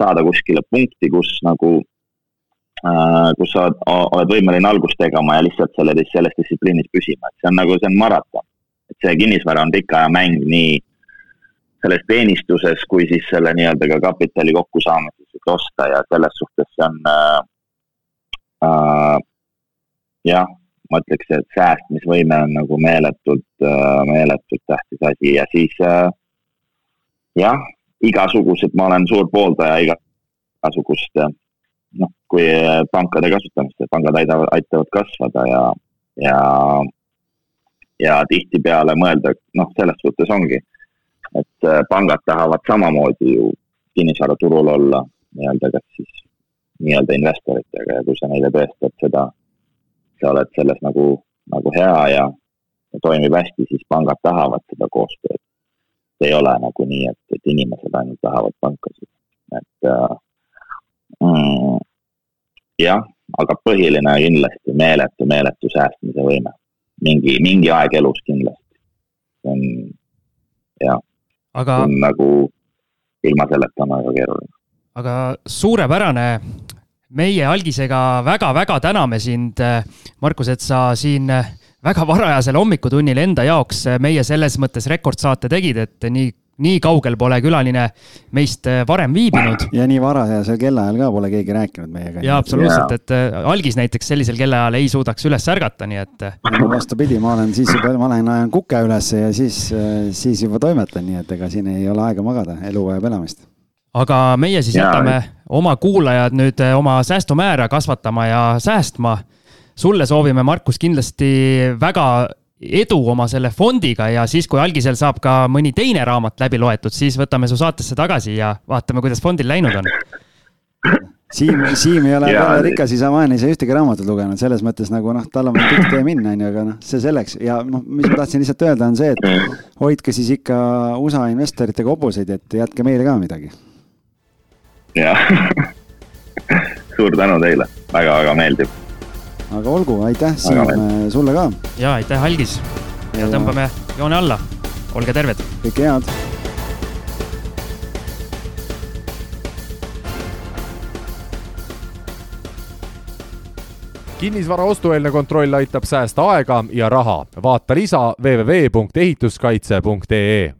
saada kuskile punkti, kus nagu äh,, kus sa oled võimeline algust tegema ja lihtsalt selle, selles distsipliinis püsima, et see on nagu, see on maraton see kinnisvara on pikaajamäng nii selles teenistuses kui siis selle nii-öelda ka kapitali kokkusaamises, et osta ja selles suhtes see on äh, äh, jah, ma ütleks, et säästmisvõime on nagu meeletult äh,, meeletult tähtis asi ja siis äh, jah, igasugused, ma olen suur pooldaja igasugust äh, noh, kui pankade kasutamist, pangad aitavad, aitavad kasvada ja, ja ja tihtipeale mõelda, noh, selles suhtes ongi, et äh, pangad tahavad samamoodi ju kinnisvaraturul olla nii-öelda kas siis nii-öelda investoritega ja kui sa neile tõestad seda, sa oled selles nagu, nagu hea ja, ja toimib hästi, siis pangad tahavad seda koostööd. ei ole nagu nii, et, et inimesed ainult tahavad pankasid, et äh, mm, jah, aga põhiline kindlasti meeletu, meeletu säästmise võime. Mingi, mingi aeg elus kindlasti. see on, jah aga.... see on nagu, ilma selleta on väga keeruline. aga suurepärane meie algisega väga-väga täname sind, Markus, et sa siin väga varajasel hommikutunnil enda jaoks meie selles mõttes rekordsaate tegid, et nii, nii kaugel pole külaline meist varem viibinud. ja nii varajasel kellaajal ka pole keegi rääkinud meiega. jaa, absoluutselt, et algis näiteks sellisel kellaajal ei suudaks üles ärgata, nii et. no vastupidi, ma olen siis juba, ma lähen ajan kuke ülesse ja siis, siis juba toimetan, nii et ega siin ei ole aega magada, elu vajab elamist aga meie siis ja. jätame oma kuulajad nüüd oma säästumäära kasvatama ja säästma. sulle soovime, Markus, kindlasti väga edu oma selle fondiga ja siis, kui algisel saab ka mõni teine raamat läbi loetud, siis võtame su saatesse tagasi ja vaatame, kuidas fondil läinud on. Siim, Siim ei ole peale rikas isa vaene isa ühtegi raamatut lugenud, selles mõttes nagu noh, tal on pikk tee minna, onju, aga noh, see selleks. Ja noh, mis ma tahtsin lihtsalt öelda, on see, et hoidke siis ikka USA investoritega hobuseid, et jätke meile ka midagi. Jah [laughs] suur tänu teile. Väga,, väga-väga meeldib. Aga olgu, aitäh Siim sulle ka. ja aitäh, Algis. ja tõmbame joone alla. olge terved. kõike head. kinnisvara ostueelne kontroll aitab säästa aega ja raha. vaata lisa www.ehituskaitse.ee